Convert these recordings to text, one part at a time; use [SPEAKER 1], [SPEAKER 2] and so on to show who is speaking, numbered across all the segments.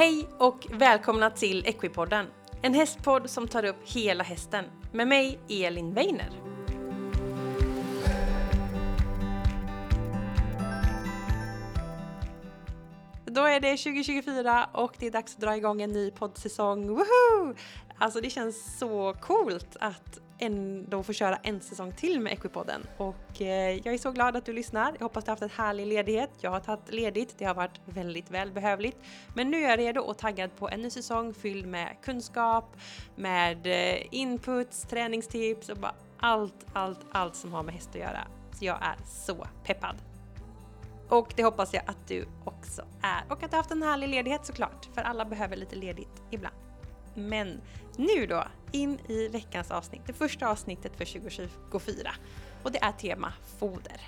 [SPEAKER 1] Hej och välkomna till Equipodden, en hästpodd som tar upp hela hästen med mig Elin Weiner. Då är det 2024 och det är dags att dra igång en ny poddsäsong. Woohoo! Alltså det känns så coolt att ändå få köra en säsong till med Equipodden. Och eh, jag är så glad att du lyssnar. Jag hoppas du har haft en härlig ledighet. Jag har tagit ledigt. Det har varit väldigt välbehövligt. Men nu är jag redo och taggad på en ny säsong fylld med kunskap, med eh, inputs, träningstips och bara allt, allt, allt som har med häst att göra. Så jag är så peppad. Och det hoppas jag att du också är. Och att du har haft en härlig ledighet såklart, för alla behöver lite ledigt ibland. Men nu då, in i veckans avsnitt, det första avsnittet för 2024. Och det är tema foder.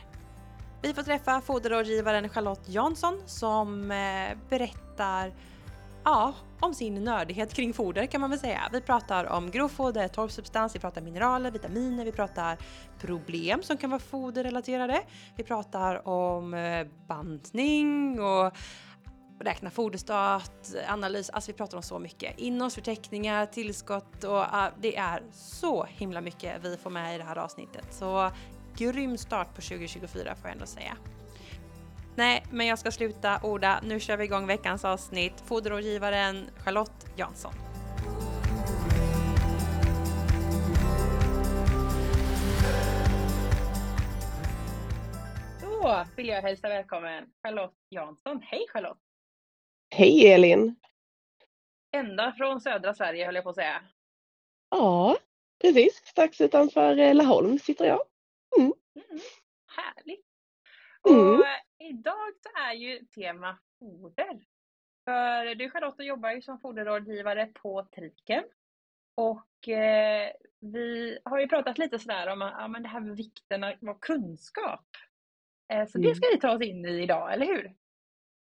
[SPEAKER 1] Vi får träffa foderrådgivaren Charlotte Jansson som eh, berättar ja, om sin nördighet kring foder kan man väl säga. Vi pratar om grovfoder, torrsubstans, vi pratar mineraler, vitaminer, vi pratar problem som kan vara foderrelaterade. Vi pratar om eh, bantning och räkna foderstat, analys, alltså vi pratar om så mycket. Innehållsförteckningar, tillskott och uh, det är så himla mycket vi får med i det här avsnittet. Så grym start på 2024 får jag ändå säga. Nej, men jag ska sluta orda. Nu kör vi igång veckans avsnitt. Foderrådgivaren Charlotte Jansson. Då vill jag hälsa välkommen Charlotte Jansson. Hej Charlotte!
[SPEAKER 2] Hej Elin!
[SPEAKER 1] Ända från södra Sverige höll jag på att säga.
[SPEAKER 2] Ja, precis. Strax utanför eh, Laholm sitter jag.
[SPEAKER 1] Mm. Mm. Härligt! Mm. Och idag så är ju tema foder. För du Charlotte jobbar ju som foderrådgivare på Triken. Och eh, vi har ju pratat lite sådär om ja, men det här med vikten av kunskap. Eh, så det mm. ska vi ta oss in i idag, eller hur?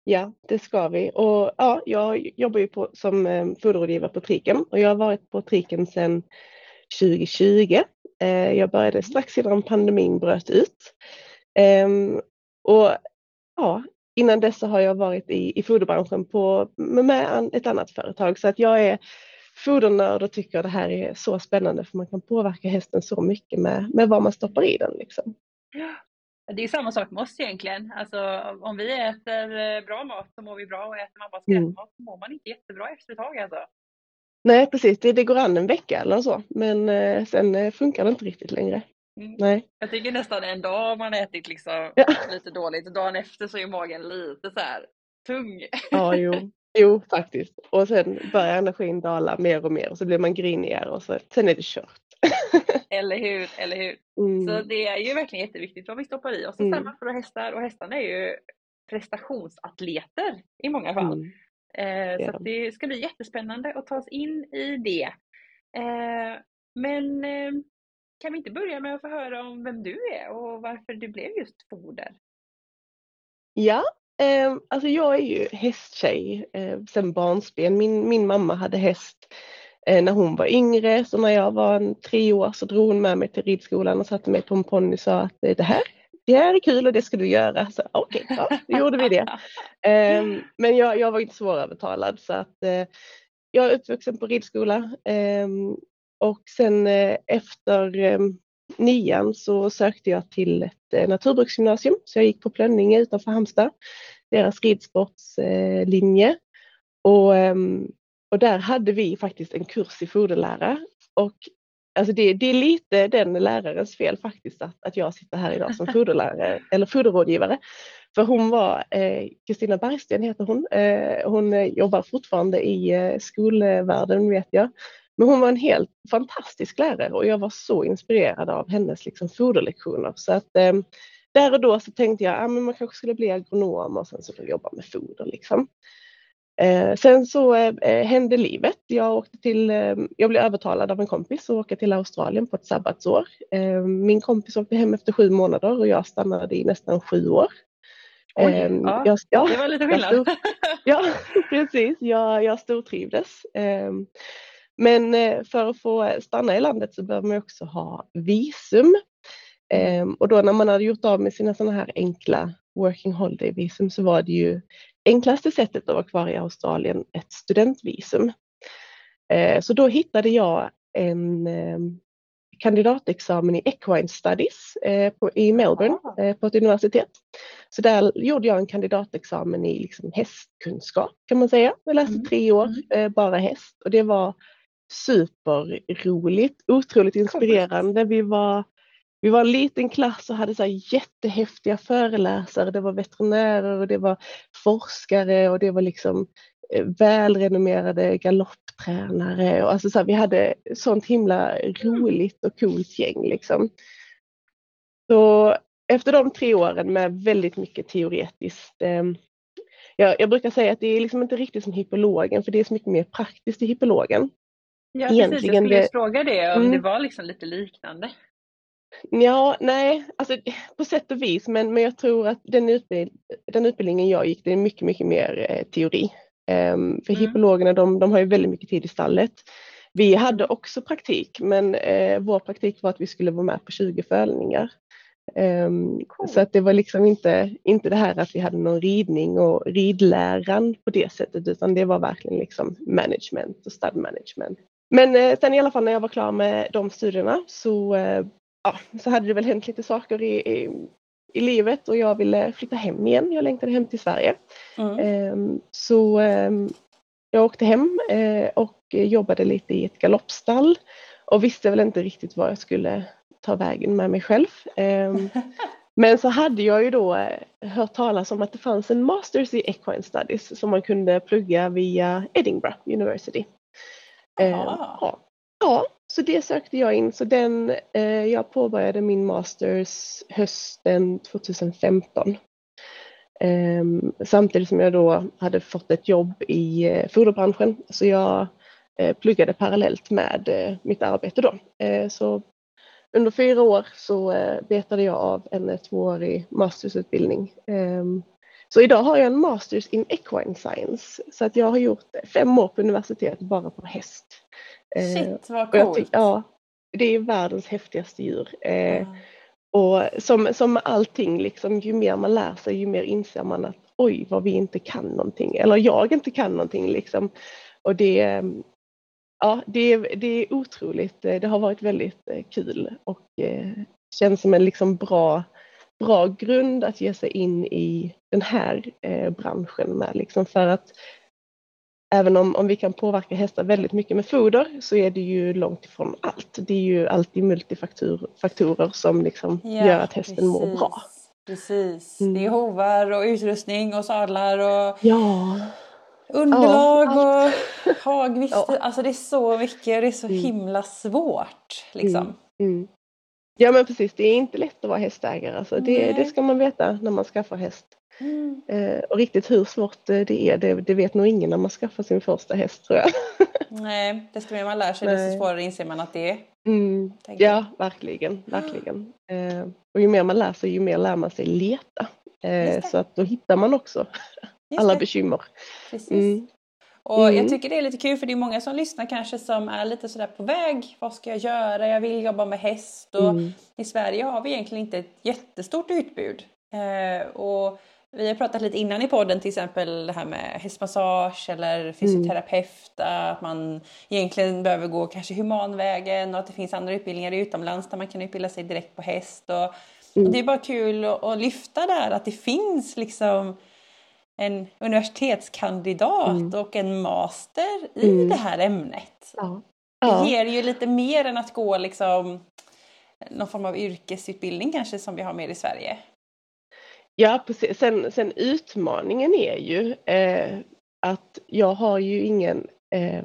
[SPEAKER 2] Ja, det ska vi. Och ja, jag jobbar ju på, som eh, foderrådgivare på Triken och jag har varit på Triken sedan 2020. Eh, jag började strax innan pandemin bröt ut. Eh, och ja, innan dess så har jag varit i, i foderbranschen på, med ett annat företag så att jag är fodernörd och tycker det här är så spännande för man kan påverka hästen så mycket med, med vad man stoppar i den. Liksom.
[SPEAKER 1] Det är samma sak med oss egentligen. Alltså, om vi äter eh, bra mat så mår vi bra och äter man bara skräpmat mm. så mår man inte jättebra efter ett tag alltså.
[SPEAKER 2] Nej precis, det, det går an en vecka eller så men eh, sen eh, funkar det inte riktigt längre. Mm. Nej.
[SPEAKER 1] Jag tycker nästan en dag man ätit liksom ja. lite dåligt, dagen efter så är magen lite så här tung.
[SPEAKER 2] Ja, jo. Jo, faktiskt. Och sen börjar energin dala mer och mer och så blir man grinigare och så, sen är det kört.
[SPEAKER 1] eller hur, eller hur. Mm. Så det är ju verkligen jätteviktigt vad vi stoppar i oss. Mm. Samma för hästar och hästarna är ju prestationsatleter i många fall. Mm. Eh, så det ska bli jättespännande att ta oss in i det. Eh, men eh, kan vi inte börja med att få höra om vem du är och varför du blev just foder?
[SPEAKER 2] Ja, eh, alltså jag är ju hästtjej eh, sedan barnsben. Min, min mamma hade häst när hon var yngre. Så när jag var tre år så drog hon med mig till ridskolan och satte mig på en ponny och sa att det här, det här är kul och det ska du göra. Så okej, okay, ja, då gjorde vi det. Um, men jag, jag var inte svårövertalad så att uh, jag är uppvuxen på ridskola um, och sen efter um, nian så sökte jag till ett naturbruksgymnasium så jag gick på Plönninge utanför Halmstad, deras ridsportslinje. Och och där hade vi faktiskt en kurs i foderlära och alltså det, det, är lite den lärarens fel faktiskt att, att jag sitter här idag som foderlärare eller foderrådgivare. För hon var, eh, Kristina eh, Bergsten heter hon, eh, hon jobbar fortfarande i eh, skolvärlden vet jag. Men hon var en helt fantastisk lärare och jag var så inspirerad av hennes liksom, foderlektioner. Så att, eh, där och då så tänkte jag att ah, man kanske skulle bli agronom och sen så jobba med foder. Liksom. Eh, sen så eh, hände livet. Jag, åkte till, eh, jag blev övertalad av en kompis att åka till Australien på ett sabbatsår. Eh, min kompis åkte hem efter sju månader och jag stannade i nästan sju år.
[SPEAKER 1] Oj, ehm, ja, jag, ja, det var lite skillnad. Stor,
[SPEAKER 2] ja, precis. Jag, jag stortrivdes. Ehm, men eh, för att få stanna i landet så behöver man också ha visum. Och då när man hade gjort av med sina sådana här enkla working holiday visum så var det ju enklaste sättet att vara kvar i Australien ett studentvisum. Eh, så då hittade jag en eh, kandidatexamen i Equine Studies eh, på, i Melbourne eh, på ett universitet. Så där gjorde jag en kandidatexamen i liksom hästkunskap kan man säga. Jag läste mm. tre år, mm. bara häst och det var superroligt, otroligt inspirerande. Vi var, vi var en liten klass och hade så jättehäftiga föreläsare. Det var veterinärer och det var forskare och det var liksom eh, välrenommerade galopptränare. Och alltså så här, vi hade sånt himla roligt och coolt gäng. Liksom. Så efter de tre åren med väldigt mycket teoretiskt eh, jag, jag, brukar säga att det är liksom inte riktigt som hippologen för det är så mycket mer praktiskt i hippologen.
[SPEAKER 1] Ja, precis. Jag skulle det... fråga det, om mm. det var liksom lite liknande.
[SPEAKER 2] Ja, nej, alltså på sätt och vis, men, men jag tror att den, utbild, den utbildningen jag gick, det är mycket, mycket mer eh, teori. Um, för mm. hippologerna, de, de har ju väldigt mycket tid i stallet. Vi hade också praktik, men eh, vår praktik var att vi skulle vara med på 20 fölningar. Um, cool. Så att det var liksom inte, inte det här att vi hade någon ridning och ridläran på det sättet, utan det var verkligen liksom management och stud management. Men eh, sen i alla fall när jag var klar med de studierna så, eh, ja, så hade det väl hänt lite saker i, i, i, livet och jag ville flytta hem igen. Jag längtade hem till Sverige. Mm. Eh, så ehm, jag åkte hem eh, och jobbade lite i ett galoppstall och visste väl inte riktigt vad jag skulle ta vägen med mig själv. Ehm, men så hade jag ju då eh, hört talas om att det fanns en Masters i Equine Studies som man kunde plugga via Edinburgh University. Eh, ja så det sökte jag in. Så den, eh, jag påbörjade min masters hösten 2015. Eh, samtidigt som jag då hade fått ett jobb i eh, foderbranschen. Så jag eh, pluggade parallellt med eh, mitt arbete då. Eh, så under fyra år så eh, betade jag av en tvåårig mastersutbildning. Ehm, så idag har jag en Masters in Equine Science. Så att jag har gjort fem år på universitet bara på häst.
[SPEAKER 1] Eh, Shit vad coolt!
[SPEAKER 2] ja, det är världens häftigaste djur. Mm. Och som, som allting, liksom, ju mer man lär sig ju mer inser man att oj vad vi inte kan någonting. Eller jag inte kan någonting liksom. Och det, ja, det, det är otroligt. Det har varit väldigt eh, kul och känns som en liksom bra bra grund att ge sig in i den här eh, branschen med. Liksom för att även om, om vi kan påverka hästar väldigt mycket med foder så är det ju långt ifrån allt. Det är ju alltid multifaktorer som liksom ja, gör att hästen precis. mår bra.
[SPEAKER 1] Precis, mm. det är hovar och utrustning och sadlar och
[SPEAKER 2] ja.
[SPEAKER 1] underlag ja, och hagvist. Ja. Alltså det är så mycket och det är så mm. himla svårt. Liksom.
[SPEAKER 2] Mm. mm. Ja men precis, det är inte lätt att vara hästägare. Alltså. Det, det ska man veta när man skaffar häst. Mm. Eh, och riktigt hur svårt det är, det, det, vet nog ingen när man skaffar sin första häst tror jag.
[SPEAKER 1] Nej, desto mer man lär sig desto svårare inser man att det är.
[SPEAKER 2] Mm. Ja, verkligen, verkligen. Eh, och ju mer man lär sig, ju mer lär man sig leta. Eh, så att då hittar man också alla bekymmer.
[SPEAKER 1] Precis. Mm. Och mm. jag tycker det är lite kul för det är många som lyssnar kanske som är lite sådär på väg. Vad ska jag göra? Jag vill jobba med häst. Och mm. I Sverige har vi egentligen inte ett jättestort utbud. Eh, och vi har pratat lite innan i podden till exempel det här med hästmassage eller fysioterapeut. Mm. Att man egentligen behöver gå kanske humanvägen och att det finns andra utbildningar utomlands där man kan utbilda sig direkt på häst. Och, och mm. det är bara kul att, att lyfta där att det finns liksom en universitetskandidat mm. och en master i mm. det här ämnet. Ja. Ja. Det ger ju lite mer än att gå liksom någon form av yrkesutbildning kanske som vi har mer i Sverige.
[SPEAKER 2] Ja precis, sen, sen utmaningen är ju eh, att jag har ju ingen, eh,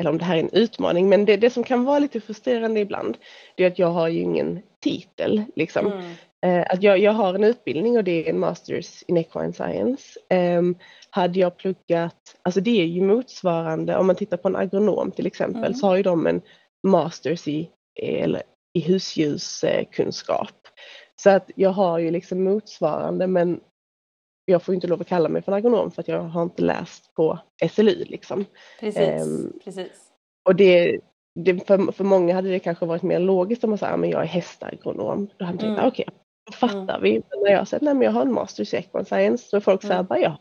[SPEAKER 2] eller om det här är en utmaning, men det, det som kan vara lite frustrerande ibland, det är att jag har ju ingen titel liksom. Mm. Eh, att jag, jag har en utbildning och det är en Masters in Equine Science. Um, hade jag pluggat, alltså det är ju motsvarande, om man tittar på en agronom till exempel, mm. så har ju de en Masters i, eller, i husdjurskunskap. Så att jag har ju liksom motsvarande men jag får inte lov att kalla mig för en agronom för att jag har inte läst på SLU liksom.
[SPEAKER 1] Precis, um, precis.
[SPEAKER 2] Och det, det, för, för många hade det kanske varit mer logiskt om man säger att jag är hästagronom. Då hade man tänkt, mm. okej, okay, fattar mm. vi. Men när jag säger att jag har en master i equine science så är folk mm. så här, bara, ja,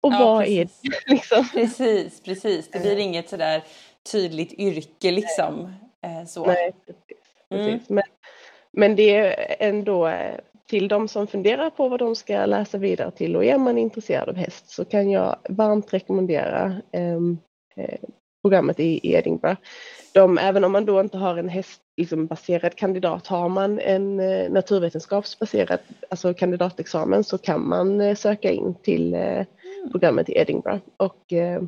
[SPEAKER 2] Och ja, vad precis. är det? Liksom?
[SPEAKER 1] Precis, precis. Det blir eh. inget sådär tydligt yrke liksom.
[SPEAKER 2] Eh, så. Nej, precis. precis. Mm. Men, men det är ändå eh, till de som funderar på vad de ska läsa vidare till och är man intresserad av häst så kan jag varmt rekommendera ehm, eh, programmet i Edinburgh. De, även om man då inte har en hästbaserad liksom, kandidat, har man en eh, naturvetenskapsbaserad alltså kandidatexamen så kan man eh, söka in till eh, mm. programmet i Edinburgh. Och, eh,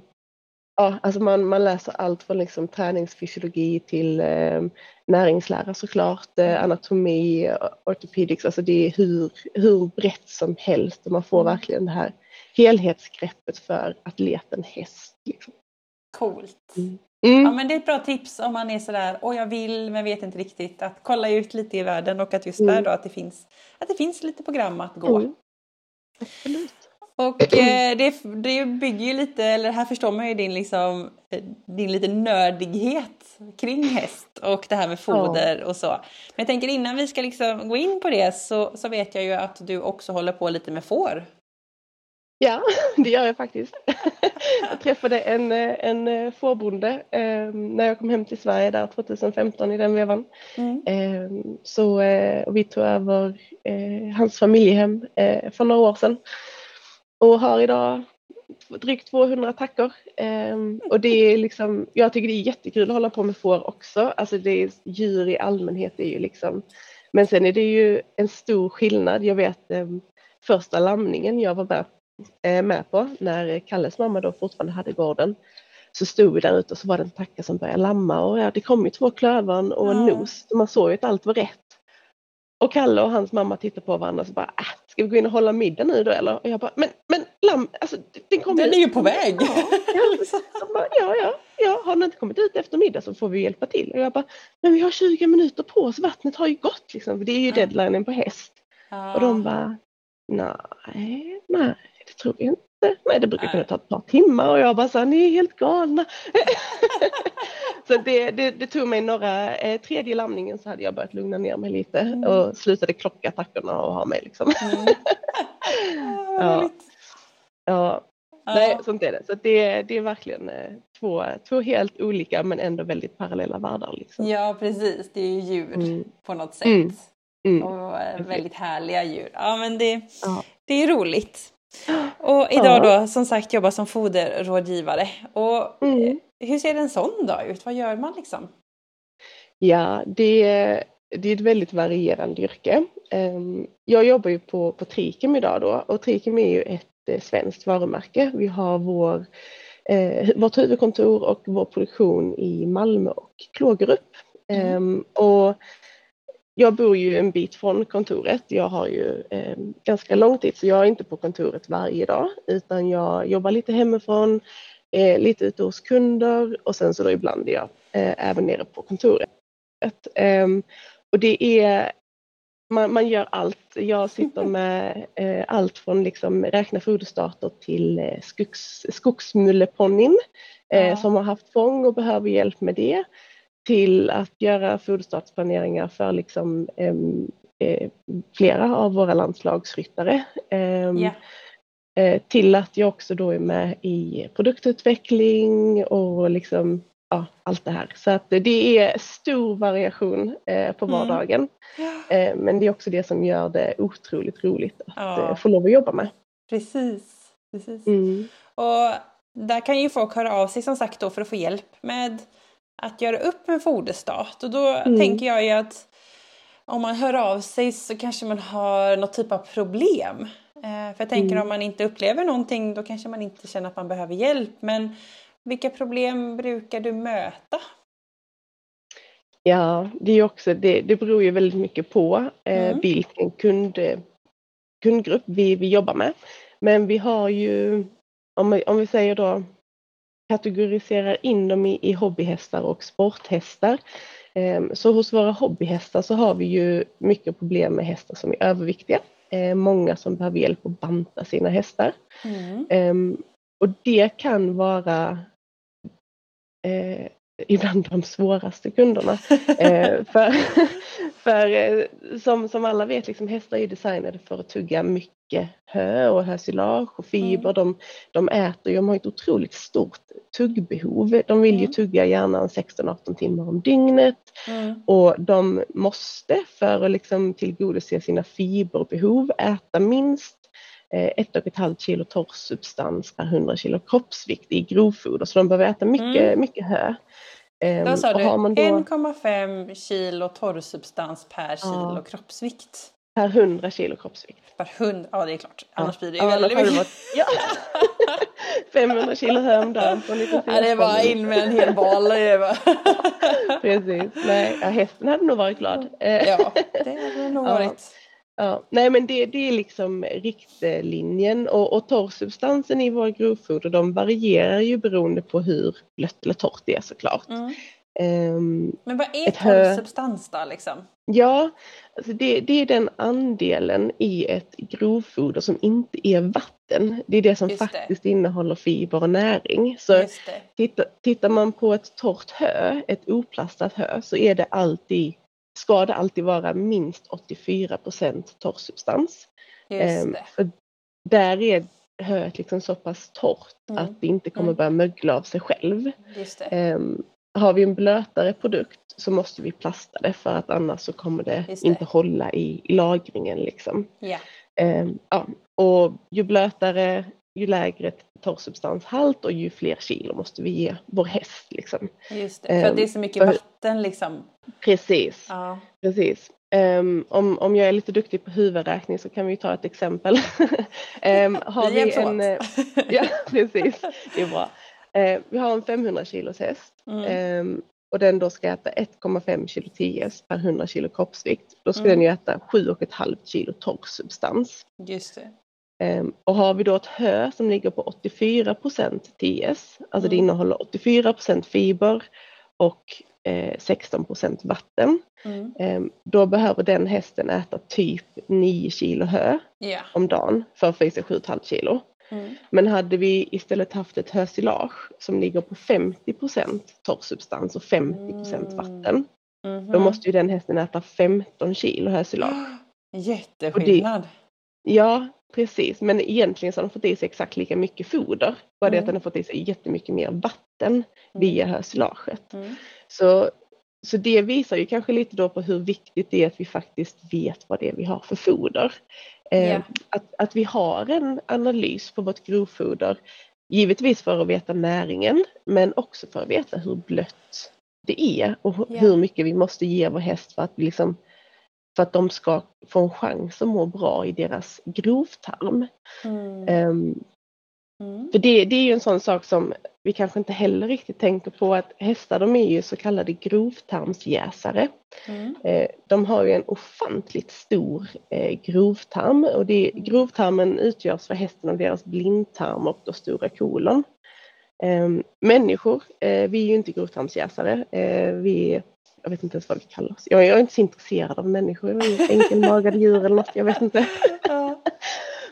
[SPEAKER 2] ja, alltså man, man läser allt från liksom träningsfysiologi till eh, näringslära såklart, eh, mm. anatomi, ortopedics, alltså det är hur, hur brett som helst och man får mm. verkligen det här helhetsgreppet för atleten häst. Liksom.
[SPEAKER 1] Coolt. Mm. Mm. Ja men det är ett bra tips om man är sådär, åh jag vill men vet inte riktigt, att kolla ut lite i världen och att just mm. där då att det finns, att det finns lite program att gå. Mm.
[SPEAKER 2] Absolut.
[SPEAKER 1] Och eh, det, det bygger ju lite, eller här förstår man ju din, liksom, eh, din lite nördighet kring häst och det här med foder och så. Men jag tänker innan vi ska liksom gå in på det så, så vet jag ju att du också håller på lite med får.
[SPEAKER 2] Ja, det gör jag faktiskt. Jag träffade en, en fårbonde eh, när jag kom hem till Sverige där 2015 i den vevan. Mm. Eh, så eh, vi tog över eh, hans familjehem eh, för några år sedan och har idag drygt 200 tackor. Um, och det är liksom, jag tycker det är jättekul att hålla på med får också. Alltså det är, djur i allmänhet är ju liksom, men sen är det ju en stor skillnad. Jag vet um, första lamningen jag var med, uh, med på när Kalles mamma då fortfarande hade gården så stod vi där ute och så var det en tacka som började lamma och ja, det kom ju två klövern och en nos. Så man såg ju att allt var rätt. Och Kalle och hans mamma tittar på varandra och så bara, äh, ska vi gå in och hålla middag nu då eller? Och jag bara, men, men lamm, alltså den kommer
[SPEAKER 1] Den är ju på väg! Ja,
[SPEAKER 2] ja, bara, ja, ja, ja, har den inte kommit ut efter middag så får vi hjälpa till. Och jag bara, men vi har 20 minuter på oss, vattnet har ju gått liksom, det är ju deadlinen på häst. Ja. Och de bara, nej, nej, det tror jag inte. Nej, det brukar kunna ta ett par timmar och jag bara så ni är helt galna. så det, det, det, tog mig några, eh, tredje lamningen så hade jag börjat lugna ner mig lite mm. och slutade klocka tackorna och ha mig liksom. Mm. ja. ja. Nej, sånt är det. Så det, det är verkligen eh, två, två helt olika men ändå väldigt parallella världar. Liksom.
[SPEAKER 1] Ja, precis. Det är ju djur mm. på något sätt. Mm. Mm. Och eh, väldigt härliga djur. Ja, men det, ja. det är roligt. Och idag då som sagt jobbar som foderrådgivare. Och mm. hur ser en sån dag ut? Vad gör man liksom?
[SPEAKER 2] Ja, det, det är ett väldigt varierande yrke. Ehm, jag jobbar ju på, på Trikem idag då och Trikem är ju ett eh, svenskt varumärke. Vi har vår, eh, vårt huvudkontor och vår produktion i Malmö och Klågerup. Mm. Um, och jag bor ju en bit från kontoret. Jag har ju eh, ganska långt dit så jag är inte på kontoret varje dag utan jag jobbar lite hemifrån, eh, lite ute hos kunder och sen så då ibland är jag eh, även nere på kontoret. Ehm, och det är man, man, gör allt. Jag sitter med eh, allt från liksom räkna foderstarter till eh, skogs, skogsmulleponnyn eh, ja. som har haft fång och behöver hjälp med det till att göra foderstartsplaneringar för liksom, eh, flera av våra landslagsryttare. Yeah. till att jag också då är med i produktutveckling och liksom, ja, allt det här. Så att det är stor variation eh, på mm. vardagen. Mm. men det är också det som gör det otroligt roligt att ja. få lov att jobba med.
[SPEAKER 1] Precis. Precis. Mm. Och där kan ju folk höra av sig som sagt då för att få hjälp med att göra upp en foderstat och då mm. tänker jag ju att om man hör av sig så kanske man har något typ av problem. Eh, för jag tänker mm. om man inte upplever någonting då kanske man inte känner att man behöver hjälp. Men vilka problem brukar du möta?
[SPEAKER 2] Ja, det, är också, det, det beror ju väldigt mycket på eh, mm. vilken kund, kundgrupp vi, vi jobbar med. Men vi har ju, om om vi säger då kategoriserar in dem i, i hobbyhästar och sporthästar. Ehm, så hos våra hobbyhästar så har vi ju mycket problem med hästar som är överviktiga. Ehm, många som behöver hjälp att banta sina hästar. Mm. Ehm, och det kan vara eh, ibland de svåraste kunderna. eh, för för eh, som, som alla vet, liksom, hästar är designade för att tugga mycket mycket hö och hösilage och fiber. Mm. De, de äter ju, de har ett otroligt stort tuggbehov. De vill ju mm. tugga gärna 16-18 timmar om dygnet mm. och de måste för att liksom tillgodose sina fiberbehov äta minst eh, ett och ett halvt kilo torrsubstans per 100 kilo kroppsvikt i grovfoder. Så de behöver äta mycket, mm. mycket hö.
[SPEAKER 1] Då sa du 1,5 kilo torrsubstans per kilo ja. kroppsvikt.
[SPEAKER 2] Per 100 kilo kroppsvikt.
[SPEAKER 1] Per 100, ja det är klart. Annars blir det ju ja, väldigt mycket. Varit, ja.
[SPEAKER 2] 500 kilo hö om dagen
[SPEAKER 1] på lite Ja det är bara in med en hel bal.
[SPEAKER 2] Precis. Nej, ja, hästen hade nog varit glad.
[SPEAKER 1] ja, det hade nog varit.
[SPEAKER 2] Ja, nej men det, det är liksom riktlinjen och, och torrsubstansen i våra grovfoder de varierar ju beroende på hur blött eller torrt det är såklart. Mm.
[SPEAKER 1] Um, men vad är torrsubstans då liksom?
[SPEAKER 2] Ja, alltså det, det, är den andelen i ett grovfoder som inte är vatten. Det är det som Just faktiskt det. innehåller fiber och näring. Så tittar, tittar man på ett torrt hö, ett oplastat hö, så är det alltid ska det alltid vara minst 84 procent torrsubstans. Um, för där är höet liksom så pass torrt mm. att det inte kommer mm. börja mögla av sig själv. Um, har vi en blötare produkt så måste vi plasta det för att annars så kommer det, det. inte hålla i, i lagringen. Liksom.
[SPEAKER 1] Yeah.
[SPEAKER 2] Um, ja. Och ju blötare ju lägre torrsubstanshalt och ju fler kilo måste vi ge vår häst. Liksom.
[SPEAKER 1] Just det, för um, det är så mycket vatten liksom.
[SPEAKER 2] Precis. Ja. precis. Um, om, om jag är lite duktig på huvudräkning så kan vi ta ett exempel. um,
[SPEAKER 1] har vi, vi en, uh,
[SPEAKER 2] Ja, precis. Det är bra. Uh, vi har en 500 kilos häst mm. um, och den då ska äta 1,5 kilo TS per 100 kilo kroppsvikt. Då ska mm. den ju äta 7,5 kilo torrsubstans.
[SPEAKER 1] Just det.
[SPEAKER 2] Um, och har vi då ett hö som ligger på 84 procent TS, alltså mm. det innehåller 84 procent fiber och eh, 16 procent vatten. Mm. Um, då behöver den hästen äta typ 9 kilo hö yeah. om dagen för att få i sig 7,5 kilo. Mm. Men hade vi istället haft ett hösilage som ligger på 50 procent torrsubstans och 50 procent mm. vatten. Mm. Då måste ju den hästen äta 15 kilo hösilage.
[SPEAKER 1] Jätteskillnad!
[SPEAKER 2] ja, Precis, men egentligen så har den fått i sig exakt lika mycket foder. Bara mm. det att den har fått i sig jättemycket mer vatten mm. via hösilaget. Mm. Så, så det visar ju kanske lite då på hur viktigt det är att vi faktiskt vet vad det är vi har för foder. Yeah. Att, att vi har en analys på vårt grovfoder, givetvis för att veta näringen, men också för att veta hur blött det är och yeah. hur mycket vi måste ge vår häst för att liksom för att de ska få en chans att må bra i deras grovtarm. Mm. Um, mm. För det, det, är ju en sån sak som vi kanske inte heller riktigt tänker på att hästar de är ju så kallade grovtarmsjäsare. Mm. Uh, de har ju en ofantligt stor uh, grovtarm och det, grovtarmen utgörs för hästen av deras blindtarm och då stora kolon. Um, människor, uh, vi är ju inte grovtarmsjäsare. vi jag vet inte ens vad vi kallar oss. Jag, jag är inte så intresserad av människor, enkelmagade djur eller något, jag vet inte.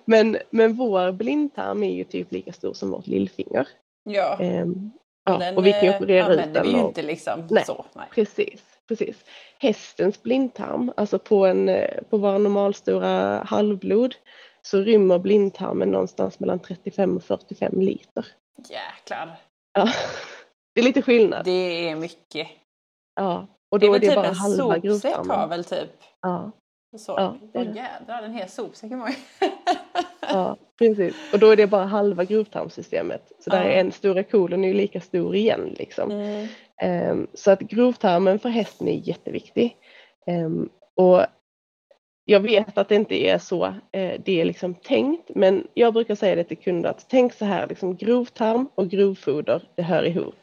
[SPEAKER 2] Men, men vår blindtarm är ju typ lika stor som vårt lillfinger.
[SPEAKER 1] Ja.
[SPEAKER 2] Um, ja den, och vi kan operera ut
[SPEAKER 1] den. vi ju inte liksom
[SPEAKER 2] nej,
[SPEAKER 1] så. Nej.
[SPEAKER 2] Precis, precis. Hästens blindtarm, alltså på, en, på våra normalstora halvblod så rymmer blindtarmen någonstans mellan 35 och 45 liter.
[SPEAKER 1] Jäklar.
[SPEAKER 2] Ja, det är lite skillnad.
[SPEAKER 1] Det är mycket.
[SPEAKER 2] Ja, och då det är, är det typ bara halva
[SPEAKER 1] väl en sopsäck har väl typ?
[SPEAKER 2] Ja.
[SPEAKER 1] Så. Ja, det är det. jädrar, en hel sopsäck är
[SPEAKER 2] Ja, precis. Och då är det bara halva grovtarmssystemet. Så där ja. är en stora kolon är ju lika stor igen liksom. Mm. Um, så att grovtarmen för hästen är jätteviktig. Um, och jag vet att det inte är så uh, det är liksom tänkt, men jag brukar säga det till kunder att tänk så här, liksom grovtarm och grovfoder, det hör ihop.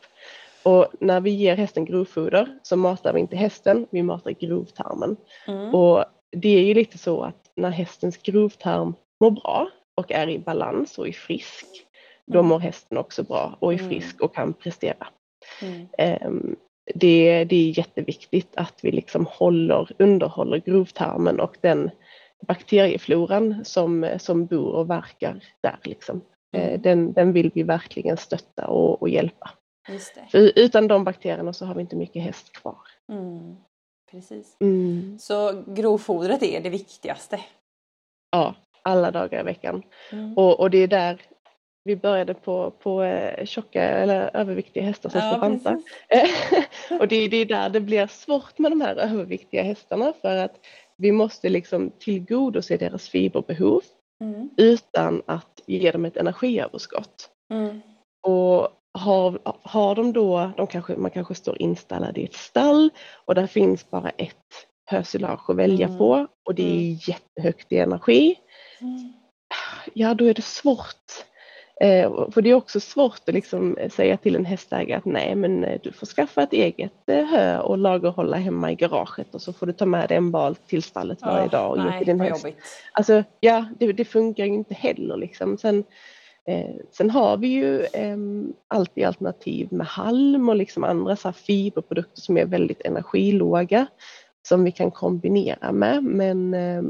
[SPEAKER 2] Och när vi ger hästen grovfoder så matar vi inte hästen, vi matar grovtarmen. Mm. Och det är ju lite så att när hästens grovtarm mår bra och är i balans och är frisk, då mm. mår hästen också bra och är mm. frisk och kan prestera. Um, det, det är jätteviktigt att vi liksom håller, underhåller grovtarmen och den bakteriefloran som, som bor och verkar där. Liksom. Mm. Den, den vill vi verkligen stötta och, och hjälpa. För utan de bakterierna så har vi inte mycket häst kvar.
[SPEAKER 1] Mm. Precis. Mm. Så grovfodret är det viktigaste?
[SPEAKER 2] Ja, alla dagar i veckan.
[SPEAKER 1] Mm.
[SPEAKER 2] Och, och det är där vi började på, på eh, tjocka eller överviktiga hästar som ska
[SPEAKER 1] Ja,
[SPEAKER 2] banta.
[SPEAKER 1] precis.
[SPEAKER 2] och det, det är där det blir svårt med de här överviktiga hästarna för att vi måste liksom tillgodose deras fiberbehov
[SPEAKER 1] Mm.
[SPEAKER 2] utan att ge dem ett energiöverskott.
[SPEAKER 1] Mm.
[SPEAKER 2] Och har, har de då, de kanske, man kanske står installad i ett stall och där finns bara ett hösilage att välja
[SPEAKER 1] Mm.
[SPEAKER 2] på och det är jättehögt i energi.
[SPEAKER 1] Mm.
[SPEAKER 2] Ja, då är det svårt. Eh, för det är också svårt att liksom säga till en hästägare att nej men eh, du får skaffa ett eget eh, hö och lagerhålla hemma i garaget och så får du ta med dig en bal till stallet varje dag och ge
[SPEAKER 1] nej,
[SPEAKER 2] till din häst.
[SPEAKER 1] jobbigt.
[SPEAKER 2] Alltså ja, det, det funkar ju inte heller liksom. Sen, eh, sen har vi ju eh, alltid alternativ med halm och liksom andra så fiberprodukter som är väldigt energilåga som vi kan kombinera med. Men eh,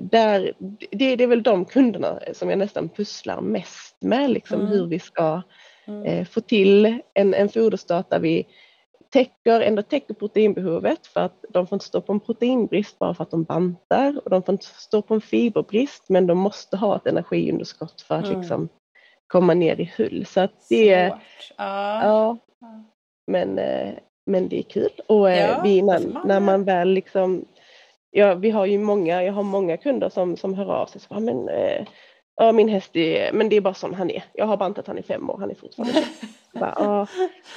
[SPEAKER 2] där, det, det är väl de kunderna som jag nästan pusslar mest med, liksom,
[SPEAKER 1] Mm.
[SPEAKER 2] hur vi ska
[SPEAKER 1] Mm.
[SPEAKER 2] eh, få till en, en foderstat där vi täcker, ändå täcker proteinbehovet för att de får inte stå på en proteinbrist bara för att de bantar och de får inte stå på en fiberbrist men de måste ha ett energiunderskott för att
[SPEAKER 1] Mm.
[SPEAKER 2] liksom komma ner i hull. Så att det,
[SPEAKER 1] Svårt. Ja.
[SPEAKER 2] ja, men, eh, men det är kul. Och eh,
[SPEAKER 1] Ja,
[SPEAKER 2] vi, när, när man väl liksom, ja, vi har ju många, jag har många kunder som, som hör av sig så men eh, ja, min häst är, men det är bara sån han är. Jag har bantat han i fem år, han är fortfarande tjock. bara, ja,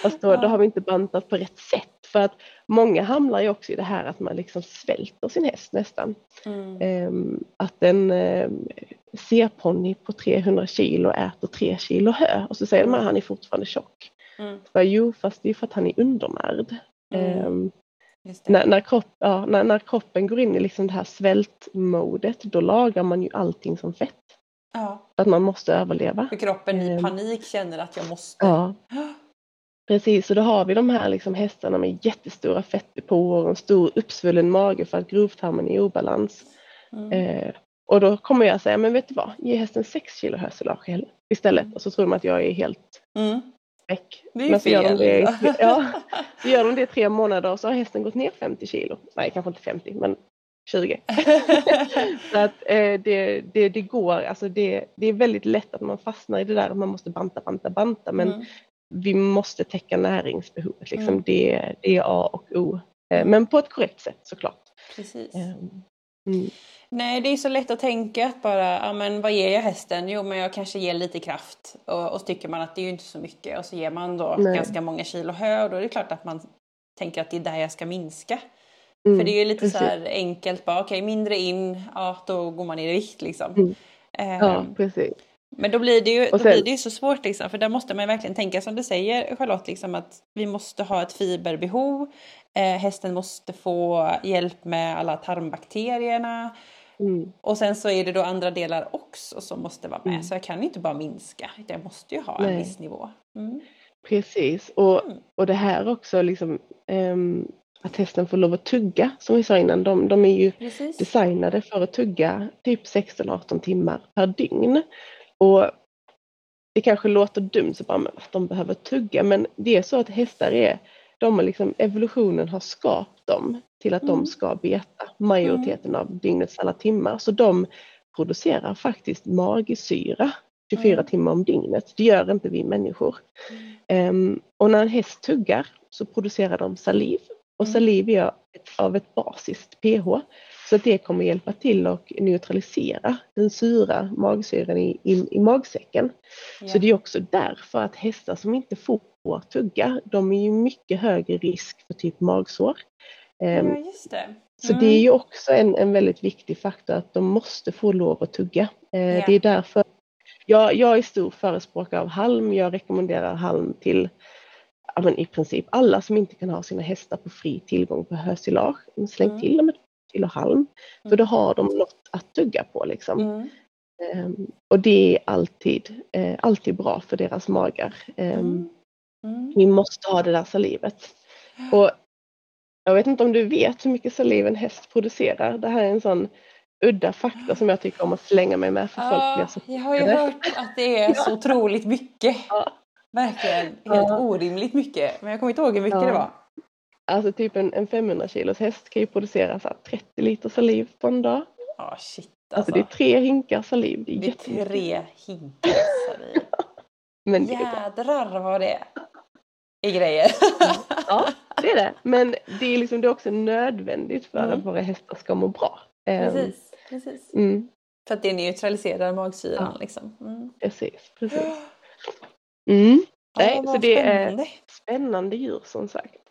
[SPEAKER 2] fast då, då har vi inte bantat på rätt sätt. För att många hamnar ju också i det här att man liksom svälter sin häst nästan.
[SPEAKER 1] Mm.
[SPEAKER 2] Ehm, att en um, C-ponny på 300 kilo äter 3 kilo hö och så säger man att han är fortfarande tjock.
[SPEAKER 1] Mm.
[SPEAKER 2] Bara, jo, fast det är för att han är undernärd.
[SPEAKER 1] Mm.
[SPEAKER 2] Ehm, när, när, kropp, ja, när, när kroppen går in i liksom det här svältmodet, då lagar man ju allting som fett.
[SPEAKER 1] Ja,
[SPEAKER 2] För att man måste överleva.
[SPEAKER 1] för kroppen i
[SPEAKER 2] Ehm.
[SPEAKER 1] panik känner att jag måste.
[SPEAKER 2] Ja, precis. Och då har vi de här liksom hästarna med jättestora fettdepåer och en stor uppsvullen mage för att grovtarmen är i obalans.
[SPEAKER 1] Mm.
[SPEAKER 2] Eh, och då kommer jag säga, men vet du vad, ge hästen 6 kilo hösilage istället. Och så tror de att jag är helt
[SPEAKER 1] Mm.
[SPEAKER 2] väck.
[SPEAKER 1] Det är ju
[SPEAKER 2] Men så gör de det, ja, så gör de det tre månader och så har hästen gått ner 50 kilo. Nej, kanske inte 50, men 20. Så att eh, det, det, det går, alltså det, det är väldigt lätt att man fastnar i det där att man måste banta, banta, banta. Men
[SPEAKER 1] Mm.
[SPEAKER 2] Vi måste täcka näringsbehovet, liksom.
[SPEAKER 1] Mm.
[SPEAKER 2] det, det är A och O. Eh, men på ett korrekt sätt såklart.
[SPEAKER 1] Precis.
[SPEAKER 2] Eh, Mm.
[SPEAKER 1] Nej, det är så lätt att tänka att bara, ja men vad ger jag hästen? Jo, men jag kanske ger lite kraft. Och, och så tycker man att det är ju inte så mycket. Och så ger man då
[SPEAKER 2] Nej.
[SPEAKER 1] ganska många kilo hö och då är det klart att man tänker att det är där jag ska minska.
[SPEAKER 2] Mm,
[SPEAKER 1] För det är ju lite
[SPEAKER 2] precis.
[SPEAKER 1] så här enkelt, bara okej mindre in, ja då går man ner i vikt liksom.
[SPEAKER 2] Mm.
[SPEAKER 1] Ehm,
[SPEAKER 2] Ja, precis.
[SPEAKER 1] Men då blir det ju, då
[SPEAKER 2] sen-
[SPEAKER 1] blir det ju så svårt liksom, för där måste man verkligen tänka som du säger Charlotte, liksom att vi måste ha ett fiberbehov. Eh, hästen måste få hjälp med alla tarmbakterierna.
[SPEAKER 2] Mm.
[SPEAKER 1] Och sen så är det då andra delar också som måste vara med.
[SPEAKER 2] Mm.
[SPEAKER 1] Så jag kan inte bara minska, jag måste ju ha
[SPEAKER 2] Nej.
[SPEAKER 1] en viss nivå. Mm.
[SPEAKER 2] Precis, och,
[SPEAKER 1] Mm.
[SPEAKER 2] och det här också liksom ehm, att hästen får lov att tugga som vi sa innan. De, de är ju
[SPEAKER 1] Precis.
[SPEAKER 2] designade för att tugga typ 16-18 timmar per dygn. Och det kanske låter dumt så bara, att de behöver tugga men det är så att hästar är, de har liksom, evolutionen har skapat dem till att
[SPEAKER 1] Mm.
[SPEAKER 2] de ska beta majoriteten av dygnets alla timmar. Så de producerar faktiskt magsyra 24
[SPEAKER 1] Mm.
[SPEAKER 2] timmar om dygnet. Det gör inte vi människor. Ehm, och när en häst tuggar så producerar de saliv. Och
[SPEAKER 1] Mm.
[SPEAKER 2] saliv är av ett basiskt pH. Så att det kommer hjälpa till att neutralisera den sura magsyran i, i, i magsäcken.
[SPEAKER 1] Ja.
[SPEAKER 2] Så det är också därför att hästar som inte får tugga, de är ju mycket högre risk för typ magsår. Ehm,
[SPEAKER 1] ja, just det.
[SPEAKER 2] så
[SPEAKER 1] Mm.
[SPEAKER 2] det är ju också en, en väldigt viktig faktor att de måste få lov att tugga.
[SPEAKER 1] Ja.
[SPEAKER 2] Det är därför jag, jag är stor förespråkare av halm. Jag rekommenderar halm till ja, i princip alla som inte kan ha sina hästar på fri tillgång på hösilage. Släng
[SPEAKER 1] Mm.
[SPEAKER 2] till dem ett kilo halm. För
[SPEAKER 1] Mm.
[SPEAKER 2] då har de något att tugga på. Liksom.
[SPEAKER 1] Mm.
[SPEAKER 2] Ehm, och det är alltid, eh, alltid bra för deras magar. Ehm,
[SPEAKER 1] Mm. Mm.
[SPEAKER 2] Vi måste ha det där salivet. Och jag vet inte om du vet hur mycket saliv en häst producerar. Det här är en sån udda fakta som jag tycker om att slänga mig med för folk
[SPEAKER 1] Ja,
[SPEAKER 2] så
[SPEAKER 1] jag har ju hört att det är så otroligt mycket.
[SPEAKER 2] Ja.
[SPEAKER 1] Verkligen helt
[SPEAKER 2] Ja.
[SPEAKER 1] orimligt mycket. Men jag kommer inte ihåg hur mycket
[SPEAKER 2] Ja.
[SPEAKER 1] det var.
[SPEAKER 2] Alltså typ en, en 500 kilos häst kan ju producera så här 30 liter saliv på en dag.
[SPEAKER 1] Ja, shit. Alltså.
[SPEAKER 2] alltså det är tre hinkar saliv. Det är,
[SPEAKER 1] det är tre hinkar saliv.
[SPEAKER 2] Men är.
[SPEAKER 1] Jädrar vad det är grejer.
[SPEAKER 2] Ja, det är det. Men det är, liksom, det är också nödvändigt för
[SPEAKER 1] Mm.
[SPEAKER 2] att våra hästar ska må bra. Ehm,
[SPEAKER 1] precis, precis.
[SPEAKER 2] Mm,
[SPEAKER 1] För att det neutraliserar magsyran
[SPEAKER 2] Ja.
[SPEAKER 1] liksom. Mm.
[SPEAKER 2] precis, precis. Mm. Nej,
[SPEAKER 1] Ja,
[SPEAKER 2] så det är
[SPEAKER 1] spännande.
[SPEAKER 2] spännande djur som sagt.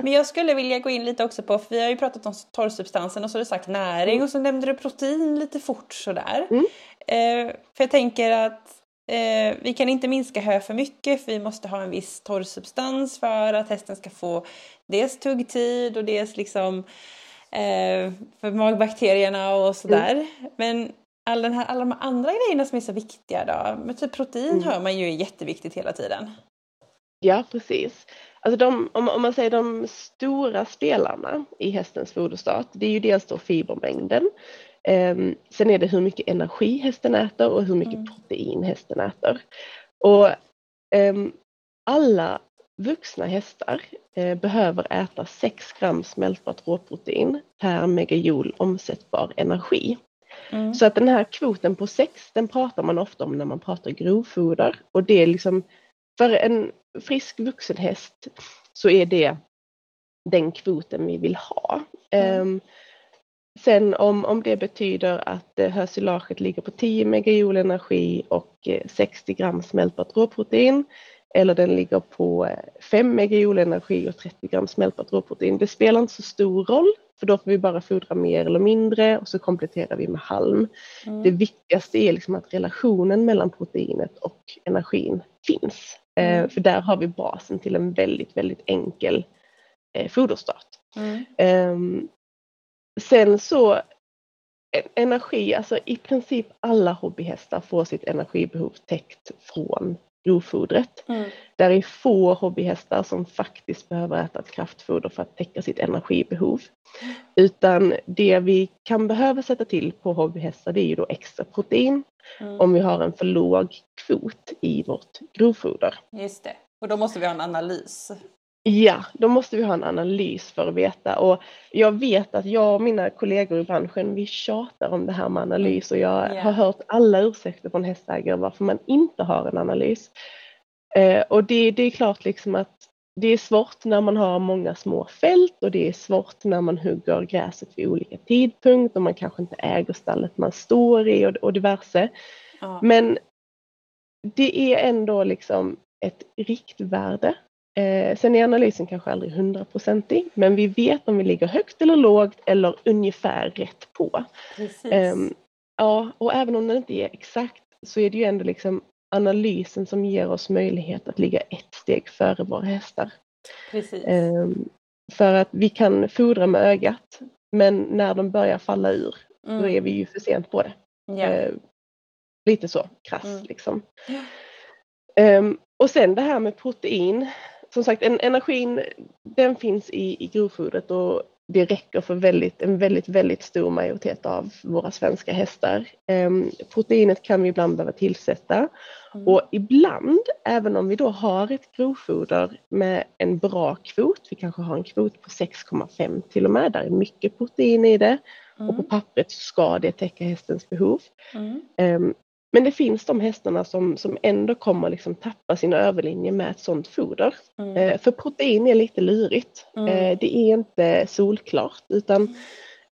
[SPEAKER 1] Men jag skulle vilja gå in lite också på, för vi har ju pratat om torrsubstansen och så har du sagt näring och så nämnde du protein lite fort sådär.
[SPEAKER 2] Mm.
[SPEAKER 1] Eh, för jag tänker att eh, vi kan inte minska hö för mycket för vi måste ha en viss torrsubstans för att hästen ska få dels tuggtid och dels liksom eh, för magbakterierna och sådär. Men all den här, alla de andra grejerna som är så viktiga då, men typ protein
[SPEAKER 2] Mm.
[SPEAKER 1] hör man ju är jätteviktigt hela tiden.
[SPEAKER 2] Ja, precis. Alltså de, om, om man säger de stora spelarna i hästens foderstat, det är ju dels då fibermängden. Ehm, sen är det hur mycket energi hästen äter och hur mycket
[SPEAKER 1] Mm.
[SPEAKER 2] protein hästen äter. Och ehm, alla vuxna hästar eh, behöver äta 6 gram smältbart råprotein per megajoule omsättbar energi.
[SPEAKER 1] Mm.
[SPEAKER 2] Så att den här kvoten på 6 den pratar man ofta om när man pratar grovfoder och det är liksom för en frisk vuxen häst så är det den kvoten vi vill ha.
[SPEAKER 1] Mm.
[SPEAKER 2] Ehm, sen om, om det betyder att eh, hösilaget ligger på 10 megajoule energi och eh, 60 gram smältbart råprotein eller den ligger på eh, 5 megajoule energi och 30 gram smältbart råprotein. Det spelar inte så stor roll för då får vi bara fodra mer eller mindre och så kompletterar vi med halm.
[SPEAKER 1] Mm.
[SPEAKER 2] Det viktigaste är liksom att relationen mellan proteinet och energin finns. Eh,
[SPEAKER 1] Mm.
[SPEAKER 2] för där har vi basen till en väldigt, väldigt enkel eh, foderstart.
[SPEAKER 1] Mm.
[SPEAKER 2] Ehm, sen så e- energi, alltså i princip alla hobbyhästar får sitt energibehov täckt från grovfodret.
[SPEAKER 1] Mm.
[SPEAKER 2] Där är få hobbyhästar som faktiskt behöver äta ett kraftfoder för att täcka sitt energibehov. Utan det vi kan behöva sätta till på hobbyhästar det är ju då extra protein
[SPEAKER 1] Mm.
[SPEAKER 2] om vi har en för låg kvot i vårt grovfoder.
[SPEAKER 1] Just det. Och då måste vi ha en analys.
[SPEAKER 2] Ja, då måste vi ha en analys för att veta och jag vet att jag och mina kollegor i branschen vi tjatar om det här med analys och jag
[SPEAKER 1] Ja.
[SPEAKER 2] har hört alla ursäkter från hästägare varför man inte har en analys. Eh, och det, det är klart liksom att det är svårt när man har många små fält och det är svårt när man hugger gräset vid olika tidpunkt och man kanske inte äger stallet man står i och, och diverse.
[SPEAKER 1] Ja.
[SPEAKER 2] Men det är ändå liksom ett riktvärde. Eh, sen är analysen kanske aldrig hundraprocentig, men vi vet om vi ligger högt eller lågt eller ungefär rätt på. Ehm, ja, och även om den inte är exakt så är det ju ändå liksom analysen som ger oss möjlighet att ligga ett steg före våra hästar.
[SPEAKER 1] Precis.
[SPEAKER 2] Ehm, för att vi kan fodra med ögat, men när de börjar falla ur, då
[SPEAKER 1] Mm.
[SPEAKER 2] är vi ju för sent på det. Eh, lite så krass
[SPEAKER 1] Mm.
[SPEAKER 2] liksom. Ehm, och sen det här med protein. Som sagt, en, energin den finns i, i grovfodret och det räcker för väldigt, en väldigt, väldigt stor majoritet av våra svenska hästar. Ehm, proteinet kan vi ibland behöva tillsätta
[SPEAKER 1] Mm.
[SPEAKER 2] och ibland, även om vi då har ett grovfoder med en bra kvot, vi kanske har en kvot på 6,5 till och med, där är mycket protein i det och på
[SPEAKER 1] Mm.
[SPEAKER 2] pappret ska det täcka hästens behov.
[SPEAKER 1] Mm.
[SPEAKER 2] Men det finns de hästarna som, som ändå kommer liksom tappa sin överlinje med ett sådant foder.
[SPEAKER 1] Mm.
[SPEAKER 2] Eh, För protein är lite lurigt.
[SPEAKER 1] Mm.
[SPEAKER 2] Eh, Det är inte solklart utan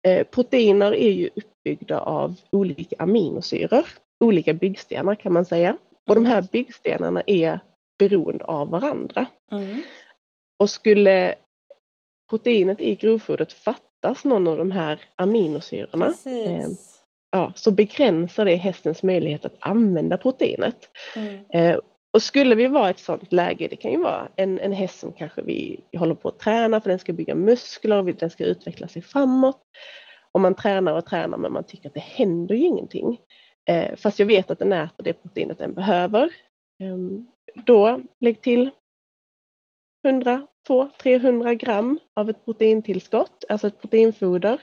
[SPEAKER 2] eh, proteiner är ju uppbyggda av olika aminosyror, olika byggstenar kan man säga. Och de här byggstenarna är beroende av varandra.
[SPEAKER 1] Mm.
[SPEAKER 2] Och skulle proteinet i grovfodret fattas någon av de här aminosyrorna
[SPEAKER 1] Precis.
[SPEAKER 2] Ja, så begränsar det hästens möjlighet att använda proteinet.
[SPEAKER 1] Mm.
[SPEAKER 2] Eh, och skulle vi vara i ett sådant läge, det kan ju vara en, en häst som kanske vi håller på att träna för den ska bygga muskler och den ska utveckla sig framåt. Och man tränar och tränar men man tycker att det händer ju ingenting. Eh, fast jag vet att den äter det proteinet den behöver. Eh, då lägg till 100, 200-300 gram av ett proteintillskott, alltså ett proteinfoder.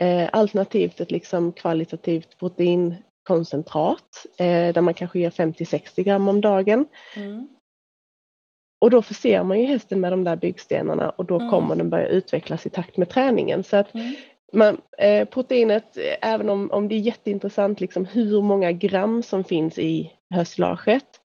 [SPEAKER 2] Eh, alternativt ett liksom kvalitativt proteinkoncentrat eh, där man kanske ger 50-60 gram om dagen.
[SPEAKER 1] Mm.
[SPEAKER 2] Och då förser man ju hästen med de där byggstenarna och då
[SPEAKER 1] Mm.
[SPEAKER 2] kommer den börja utvecklas i takt med träningen. Så att
[SPEAKER 1] Mm.
[SPEAKER 2] man, eh, proteinet, även om, om det är jätteintressant liksom hur många gram som finns i höstlaget,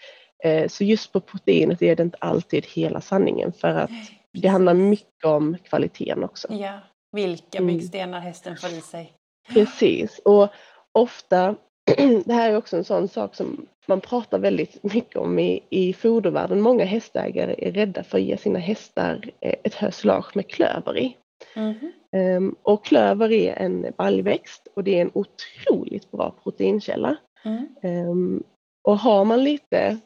[SPEAKER 2] så just på proteinet är det inte alltid hela sanningen för att det handlar mycket om kvaliteten också.
[SPEAKER 1] Ja, vilka mm. byggstenar hästen får i sig.
[SPEAKER 2] Precis, och ofta, det här är också en sån sak som man pratar väldigt mycket om i, i fodervärlden. Många hästägare är rädda för att ge sina hästar eh, ett höslage med klöver i. Mm. Um, och klöver är en baljväxt och det är en otroligt bra proteinkälla. Mm. Um, och har man lite,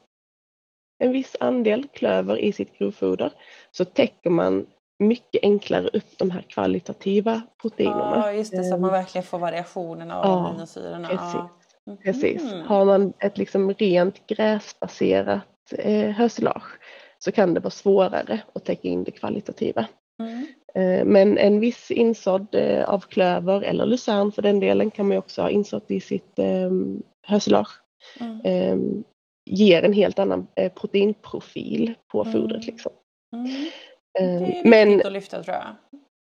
[SPEAKER 2] en viss andel klöver i sitt grovfoder så täcker man mycket enklare upp de här kvalitativa proteinerna.
[SPEAKER 1] Ja, just det, så att man ehm, verkligen får variationerna av ja, aminosyrorna.
[SPEAKER 2] Precis. Mm. precis. Har man ett liksom rent gräsbaserat eh, hösilage så kan det vara svårare att täcka in det kvalitativa. Mm. Eh, men en viss insådd eh, av klöver eller lucern för den delen kan man också ha insått i sitt eh, hösilage. Mm. Eh, ger en helt annan eh, proteinprofil på mm. fodret. Liksom.
[SPEAKER 1] Mm. Det är viktigt men, att lyfta tror jag.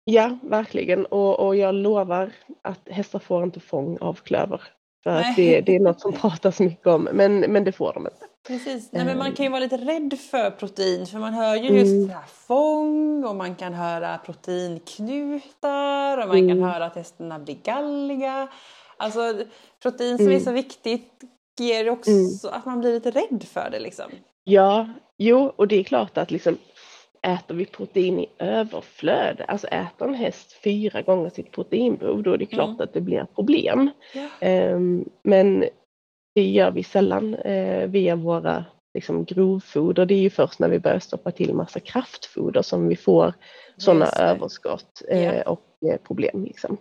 [SPEAKER 2] Ja, verkligen. Och, och jag lovar att hästar får inte fång av klöver. För att det, det, är något som pratas mycket om, men, men det får de inte.
[SPEAKER 1] Precis, Nej, men man kan ju vara lite rädd för protein för man hör ju just mm. fång och man kan höra proteinknutar och man mm. kan höra att hästarna blir galliga. Alltså protein som mm. är så viktigt ger också mm. att man blir lite rädd för det liksom.
[SPEAKER 2] Ja, jo och det är klart att liksom äter vi protein i överflöd, alltså äter en häst fyra gånger sitt proteinbehov, då är det klart mm. att det blir problem. Um, men det gör vi sällan uh, via våra liksom, grovfoder. Det är ju först när vi börjar stoppa till massa kraftfoder som vi får sådana överskott uh, ja. och uh, problem. Liksom.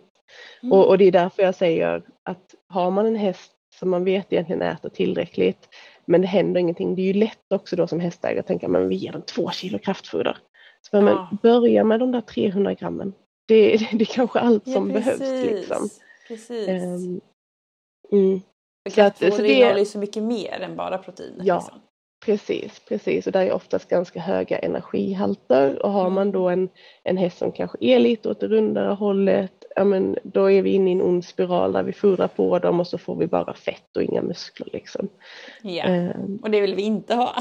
[SPEAKER 2] Mm. Och, och det är därför jag säger att har man en häst som man vet egentligen äter tillräckligt men det händer ingenting. Det är ju lätt också då som hästägare att tänka men vi ger dem två kilo kraftfoder. Så ja. börja med de där 300 grammen. Det, det, det är kanske allt ja, som precis. behövs. Liksom.
[SPEAKER 1] Precis. Um, mm. Så det, innehåller ju så mycket mer än bara protein.
[SPEAKER 2] Ja, liksom. precis, precis. Och det är oftast ganska höga energihalter och har mm. man då en, en häst som kanske är lite åt det rundare hållet ja men då är vi inne i en ond spiral där vi fodrar på dem och så får vi bara fett och inga muskler liksom.
[SPEAKER 1] Ja, um, och det vill vi inte ha.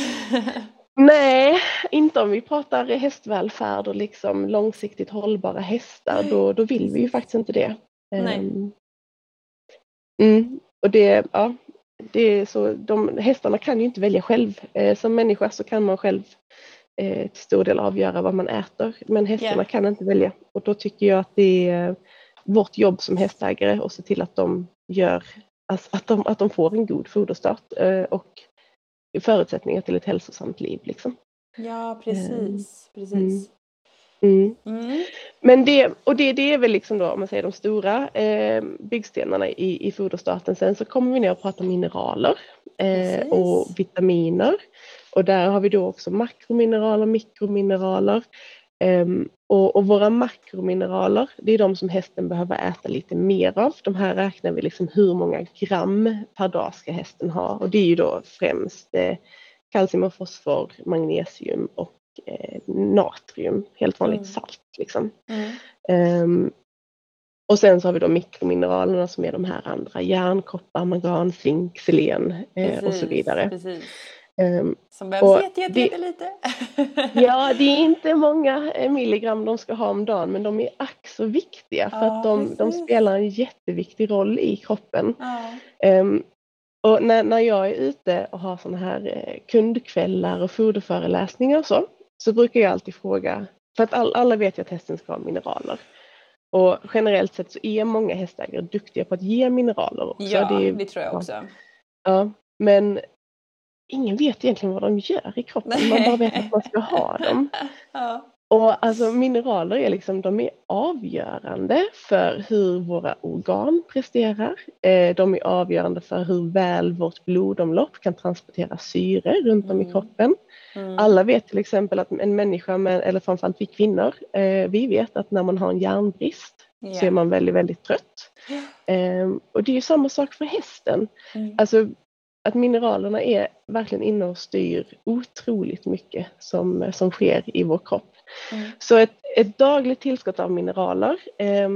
[SPEAKER 2] nej, inte om vi pratar hästvälfärd och liksom långsiktigt hållbara hästar, då, då vill vi ju faktiskt inte det.
[SPEAKER 1] Um,
[SPEAKER 2] mm, och det, ja, det är så, de, hästarna kan ju inte välja själv. Eh, som människa så kan man själv eh, till stor del avgöra vad man äter, men hästarna yeah. kan inte välja. Och då tycker jag att det är vårt jobb som hästägare och se till att de gör alltså att, de, att de får en god foderstart eh, och förutsättningar till ett hälsosamt liv. Liksom.
[SPEAKER 1] Ja precis, eh, precis.
[SPEAKER 2] Mm. Mm. Men det, och det, det är väl liksom då om man säger de stora eh, byggstenarna i, i foderstarten. Sen så kommer vi ner och pratar mineraler eh, och vitaminer. Och där har vi då också makromineraler, mikromineraler. Um, och, och, våra makromineraler, det är de som hästen behöver äta lite mer av. De här räknar vi liksom hur många gram per dag ska hästen ha och det är ju då främst eh, kalcium och fosfor, magnesium och eh, natrium, helt vanligt mm. salt. Liksom. Mm. Um, och sen så har vi då mikromineralerna som är de här andra, järn, koppar, mangan, zink, selen eh, och så vidare.
[SPEAKER 1] Precis. Um, som behövs jättelite.
[SPEAKER 2] ja, det är inte många eh, milligram de ska ha om dagen men de är ack så viktiga för ja, att de, de, spelar en jätteviktig roll i kroppen. Ja. Um, och när, när jag är ute och har sådana här eh, kundkvällar och foderföreläsningar och så, så brukar jag alltid fråga, för att all, alla vet ju att hästen ska ha mineraler. Och generellt sett så är många hästägare duktiga på att ge mineraler också.
[SPEAKER 1] Ja, det, det tror jag också.
[SPEAKER 2] Ja, men ingen vet egentligen vad de gör i kroppen, man bara vet att man ska ha dem. ja. Och alltså mineraler är liksom, de är avgörande för hur våra organ presterar. Eh, de är avgörande för hur väl vårt blodomlopp kan transportera syre runt om mm. i kroppen. Mm. Alla vet till exempel att en människa, med, eller framförallt vi kvinnor, eh, vi vet att när man har en järnbrist yeah. så är man väldigt, väldigt trött. Eh, och det är samma sak för hästen. Mm. Alltså att mineralerna är verkligen inne och styr otroligt mycket som, som sker i vår kropp. Mm. Så ett, ett dagligt tillskott av mineraler eh,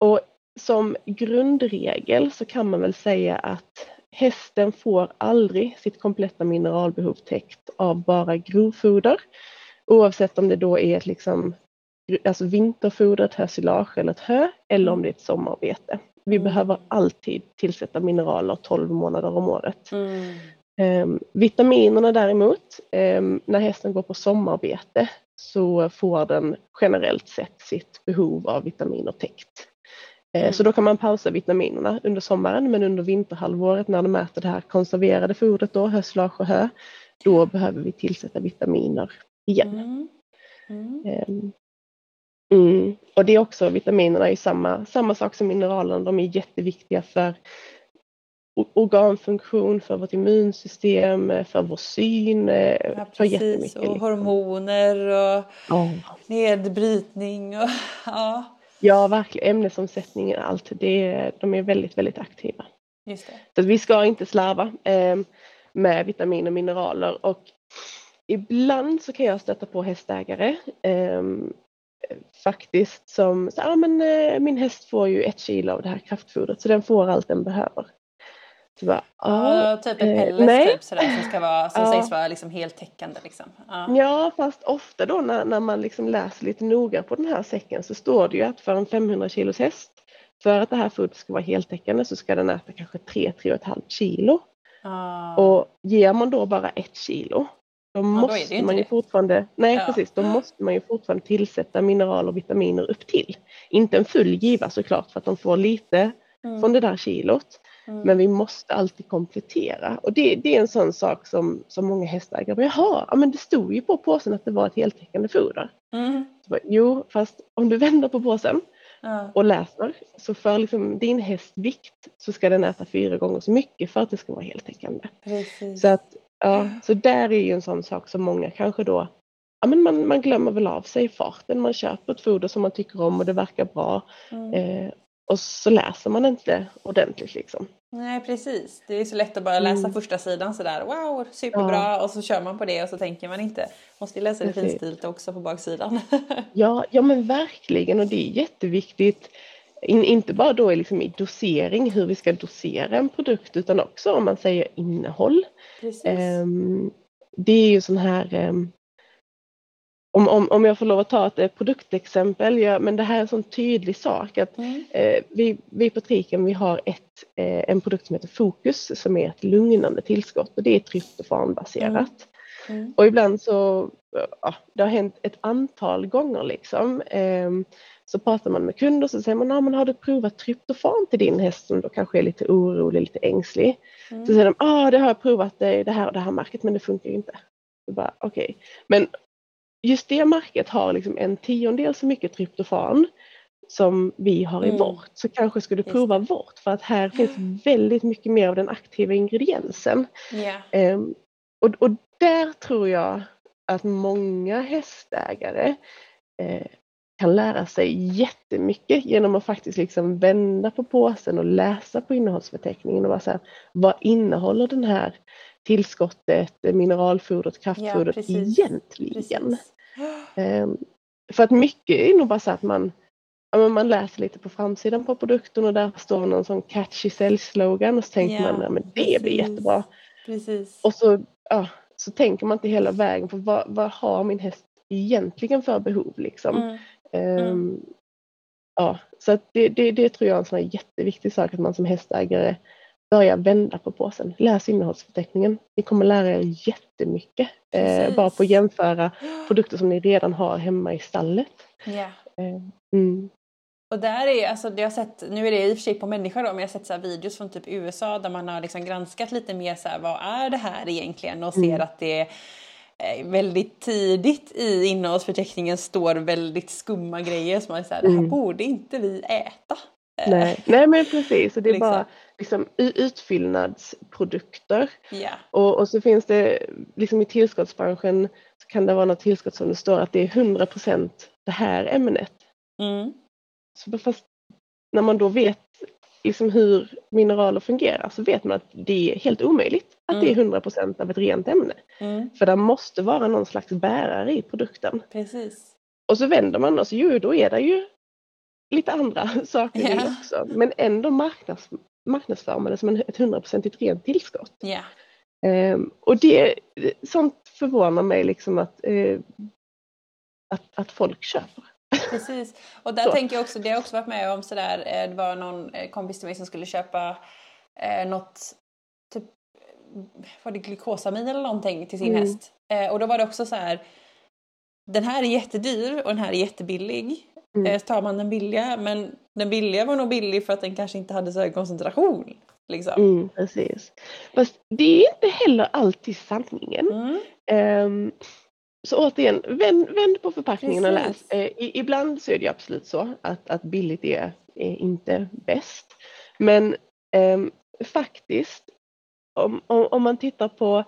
[SPEAKER 2] och som grundregel så kan man väl säga att hästen får aldrig sitt kompletta mineralbehov täckt av bara grovfoder. Oavsett om det då är ett liksom, alltså vinterfoder, ett hösilage eller ett hö eller om det är ett sommarbete. Vi behöver alltid tillsätta mineraler 12 månader om året. Mm. Um, vitaminerna däremot, um, när hästen går på sommarbete så får den generellt sett sitt behov av vitaminer täckt. Eh, mm. Så då kan man pausa vitaminerna under sommaren men under vinterhalvåret när de äter det här konserverade fodret då, höslage och hö, då behöver vi tillsätta vitaminer igen. Mm. Mm. Mm. Och det är också vitaminerna är samma, samma sak som mineralerna, de är jätteviktiga för organfunktion, för vårt immunsystem, för vår syn, eh, ja, för jättemycket.
[SPEAKER 1] Och liksom. hormoner och oh. nedbrytning och ja.
[SPEAKER 2] Ja, verkligen. Ämnesomsättningen, allt. Det, de är väldigt, väldigt aktiva.
[SPEAKER 1] Just det.
[SPEAKER 2] Så vi ska inte slarva eh, med vitaminer och mineraler och ibland så kan jag stöta på hästägare eh, faktiskt som, så, ah, men, eh, min häst får ju ett kilo av det här kraftfodret så den får allt den behöver.
[SPEAKER 1] Så bara, ja, typ en eh, pellets typ sådär, som, ska vara, som ja. sägs vara liksom heltäckande. Liksom.
[SPEAKER 2] Ja. ja fast ofta då när, när man liksom läser lite noga på den här säcken så står det ju att för en 500 kilos häst för att det här fodret ska vara heltäckande så ska den äta kanske 3-3,5 kilo. Ah. Och ger man då bara ett kilo då ja, måste då man ju det. fortfarande, nej ja. precis, då måste man ju fortfarande tillsätta mineral och vitaminer upp till. Inte en full giva såklart för att de får lite mm. från det där kilot. Mm. Men vi måste alltid komplettera och det, det, är en sån sak som, som många hästägare bara, jaha, ja, men det stod ju på påsen att det var ett heltäckande foder. Mm. Bara, jo, fast om du vänder på påsen ja. och läser så för liksom din hästvikt så ska den äta fyra gånger så mycket för att det ska vara heltäckande. Precis. Så, att, ja, så där är ju en sån sak som många kanske då ja, men man, man glömmer väl av sig i farten. Man köper ett foder som man tycker om och det verkar bra. Mm. Eh, och så läser man inte ordentligt liksom.
[SPEAKER 1] Nej precis, det är så lätt att bara läsa mm. första sidan sådär wow superbra ja. och så kör man på det och så tänker man inte. Måste läsa det finstilt också på baksidan.
[SPEAKER 2] ja, ja men verkligen och det är jätteviktigt. In, inte bara då liksom i dosering, hur vi ska dosera en produkt utan också om man säger innehåll. Um, det är ju sån här um, om, om, om jag får lov att ta ett eh, produktexempel, ja, men det här är en sån tydlig sak att mm. eh, vi, vi på Triken vi har ett, eh, en produkt som heter Fokus som är ett lugnande tillskott och det är tryptofanbaserat. Mm. Mm. Och ibland så, ja, det har hänt ett antal gånger liksom, eh, så pratar man med kunder och så säger man, ah, men har du provat tryptofan till din häst som då kanske är lite orolig, lite ängslig? Mm. Så säger de, ah, det har jag provat det, det här och det här märket men det funkar ju inte. Okej, okay. men just det märket har liksom en tiondel så mycket tryptofan som vi har i mm. vårt så kanske skulle prova vårt för att här finns väldigt mycket mer av den aktiva ingrediensen. Yeah. Um, och, och där tror jag att många hästägare eh, kan lära sig jättemycket genom att faktiskt liksom vända på påsen och läsa på innehållsförteckningen och vara så här, vad innehåller den här tillskottet, mineralfodret, kraftfodret ja, egentligen? Precis. Um, för att mycket är nog bara så att man, ja, man läser lite på framsidan på produkten och där står någon sån catchy säljslogan och så tänker ja, man ja, men det precis. blir jättebra.
[SPEAKER 1] Precis.
[SPEAKER 2] Och så, ja, så tänker man inte hela vägen på vad, vad har min häst egentligen för behov liksom. Mm. Um, ja, så det, det, det tror jag är en sån jätteviktig sak att man som hästägare börja vända på påsen. Läs innehållsförteckningen. Ni kommer lära er jättemycket. Eh, bara på att jämföra produkter som ni redan har hemma i stallet.
[SPEAKER 1] Yeah. Mm. Och där är alltså, jag sett, nu är det i och för sig på människor då, men jag har sett så videos från typ USA där man har liksom granskat lite mer så här, vad är det här egentligen och ser mm. att det väldigt tidigt i innehållsförteckningen står väldigt skumma grejer som man säger, mm. det här mm. borde inte vi äta.
[SPEAKER 2] Nej, Nej men precis, och det är liksom. bara liksom, utfyllnadsprodukter.
[SPEAKER 1] Yeah.
[SPEAKER 2] Och, och, så finns det liksom i tillskottsbranschen så kan det vara något tillskott som det står att det är 100% det här ämnet.
[SPEAKER 1] Mm.
[SPEAKER 2] Så fast när man då vet liksom hur mineraler fungerar så vet man att det är helt omöjligt att mm. det är 100 mm. av ett rent ämne.
[SPEAKER 1] Mm.
[SPEAKER 2] För det måste vara någon slags bärare i produkten.
[SPEAKER 1] Precis.
[SPEAKER 2] Och så vänder man och så jo, då är det ju lite andra saker
[SPEAKER 1] Ja.
[SPEAKER 2] också. Men ändå marknads, marknadsför man det som ett hundraprocentigt rent tillskott.
[SPEAKER 1] Ja.
[SPEAKER 2] Ehm, och det, sånt förvånar mig liksom att, eh, att, att folk köper.
[SPEAKER 1] Precis. Och där
[SPEAKER 2] Så.
[SPEAKER 1] tänker jag också, det har jag också varit med om sådär, eh, det var någon eh, kompis till mig som skulle köpa eh, något, typ, var det glukosamin eller någonting till sin
[SPEAKER 2] Mm.
[SPEAKER 1] häst. Eh, och då var det också så här, den här är jättedyr och den här är jättebillig.
[SPEAKER 2] Mm.
[SPEAKER 1] Eh, så tar man den billiga, men den billiga var nog billig för att den kanske inte hade så hög koncentration. Liksom.
[SPEAKER 2] Mm, precis. Fast det är inte heller alltid sanningen.
[SPEAKER 1] Mm.
[SPEAKER 2] Ehm, så återigen, vänd, vänd på förpackningen och läs.
[SPEAKER 1] Precis.
[SPEAKER 2] Eh, ibland så är det absolut så att, att billigt är, är inte bäst. Men ehm, faktiskt, om, om, om man tittar på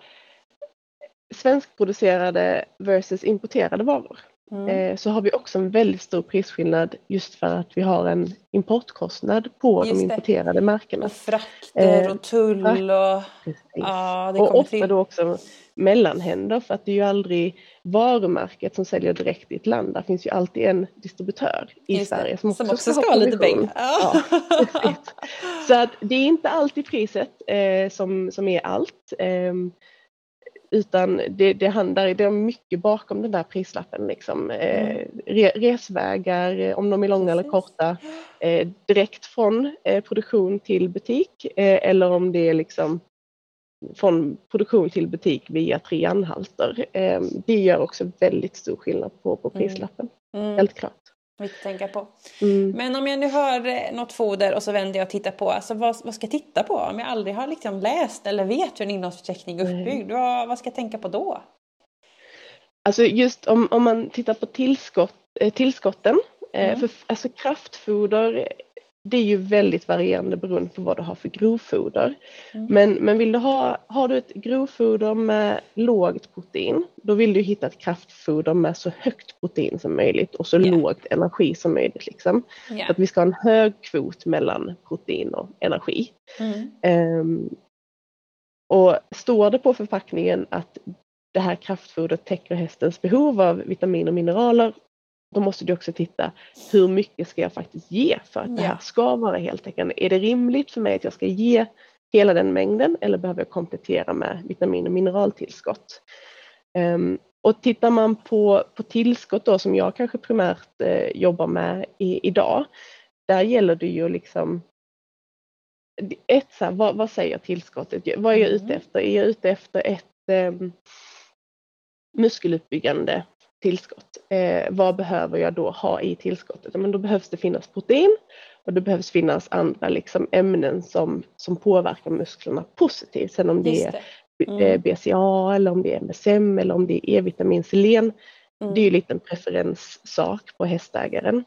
[SPEAKER 2] svenskproducerade versus importerade varor
[SPEAKER 1] Mm.
[SPEAKER 2] eh, så har vi också en väldigt stor prisskillnad just för att vi har en importkostnad på
[SPEAKER 1] Just
[SPEAKER 2] de
[SPEAKER 1] det.
[SPEAKER 2] importerade märkena.
[SPEAKER 1] Och frakter
[SPEAKER 2] Eh,
[SPEAKER 1] och tull och...
[SPEAKER 2] Precis.
[SPEAKER 1] Ja, det
[SPEAKER 2] och ofta då också mellanhänder för att det är ju aldrig varumärket som säljer direkt i ett land. Där finns ju alltid en distributör i
[SPEAKER 1] Just
[SPEAKER 2] Sverige som också,
[SPEAKER 1] som också
[SPEAKER 2] ska,
[SPEAKER 1] ska ha lite pengar.
[SPEAKER 2] Ja, precis. Så att det är inte alltid priset eh, som, som är allt. ehm, utan det, det handlar det är mycket bakom den där prislappen. Liksom. Eh, re, resvägar, eh, om de är långa eller korta, eh, direkt från eh, produktion till butik eh, eller om det är liksom från produktion till butik via tre anhalter. Eh, det gör också väldigt stor skillnad på, på
[SPEAKER 1] Mm.
[SPEAKER 2] prislappen,
[SPEAKER 1] Mm,
[SPEAKER 2] helt klart.
[SPEAKER 1] mycket att tänka på.
[SPEAKER 2] Mm.
[SPEAKER 1] Men om jag nu har eh, något foder och så vänder jag och tittar på, alltså vad, vad ska jag titta på? Om jag aldrig har liksom läst eller vet hur en innehållsförteckning är uppbyggd, vad, vad ska jag tänka på då?
[SPEAKER 2] Alltså just om, om man tittar på tillskott, eh, tillskotten,
[SPEAKER 1] Mm.
[SPEAKER 2] för alltså kraftfoder, det är ju väldigt varierande beroende på vad du har för grovfoder.
[SPEAKER 1] Mm.
[SPEAKER 2] Men, men vill du ha, har du ett grovfoder med lågt protein, då vill du hitta ett kraftfoder med så högt protein som möjligt och så
[SPEAKER 1] Ja.
[SPEAKER 2] lågt energi som möjligt. Liksom. Så att vi ska ha en hög kvot mellan protein och energi.
[SPEAKER 1] Mm.
[SPEAKER 2] Ehm, och står det på förpackningen att det här kraftfodret täcker hästens behov av vitamin och mineraler, då måste du också titta hur mycket ska jag faktiskt ge för att det här ska vara heltäckande. Är det rimligt för mig att jag ska ge hela den mängden eller behöver jag komplettera med vitamin och mineraltillskott? Ehm, och tittar man på, på tillskott då som jag kanske primärt eh, jobbar med i, idag, där gäller det ju liksom ett, så här, vad, vad säger tillskottet? Vad är jag ute
[SPEAKER 1] Mm.
[SPEAKER 2] efter? Är jag ute efter ett um, muskeluppbyggande tillskott? Eh, vad behöver jag då ha i tillskottet? Men då behövs det finnas protein och det behövs finnas andra liksom, ämnen som, som påverkar musklerna positivt. Sen om det
[SPEAKER 1] Just
[SPEAKER 2] är
[SPEAKER 1] det.
[SPEAKER 2] eh,
[SPEAKER 1] Mm.
[SPEAKER 2] BCA eller om det är MSM eller om det är E-vitamin, selen.
[SPEAKER 1] Mm.
[SPEAKER 2] Det är ju lite en preferenssak på hästägaren.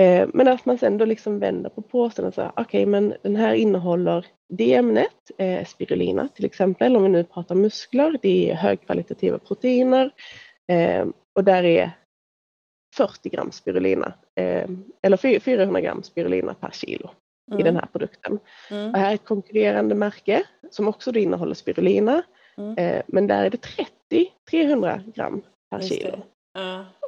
[SPEAKER 2] Eh, men att man sen då liksom vänder på påsen och säger okej men den här innehåller det ämnet, eh, spirulina till exempel, om vi nu pratar muskler, det är högkvalitativa proteiner eh, och där är 40 gram spirulina, eh, eller fy- 400 gram spirulina per kilo i den här produkten.
[SPEAKER 1] Mm.
[SPEAKER 2] Det här är ett konkurrerande märke som också innehåller spirulina,
[SPEAKER 1] Mm.
[SPEAKER 2] eh, men där är det 30, 300 gram per
[SPEAKER 1] Just
[SPEAKER 2] kilo.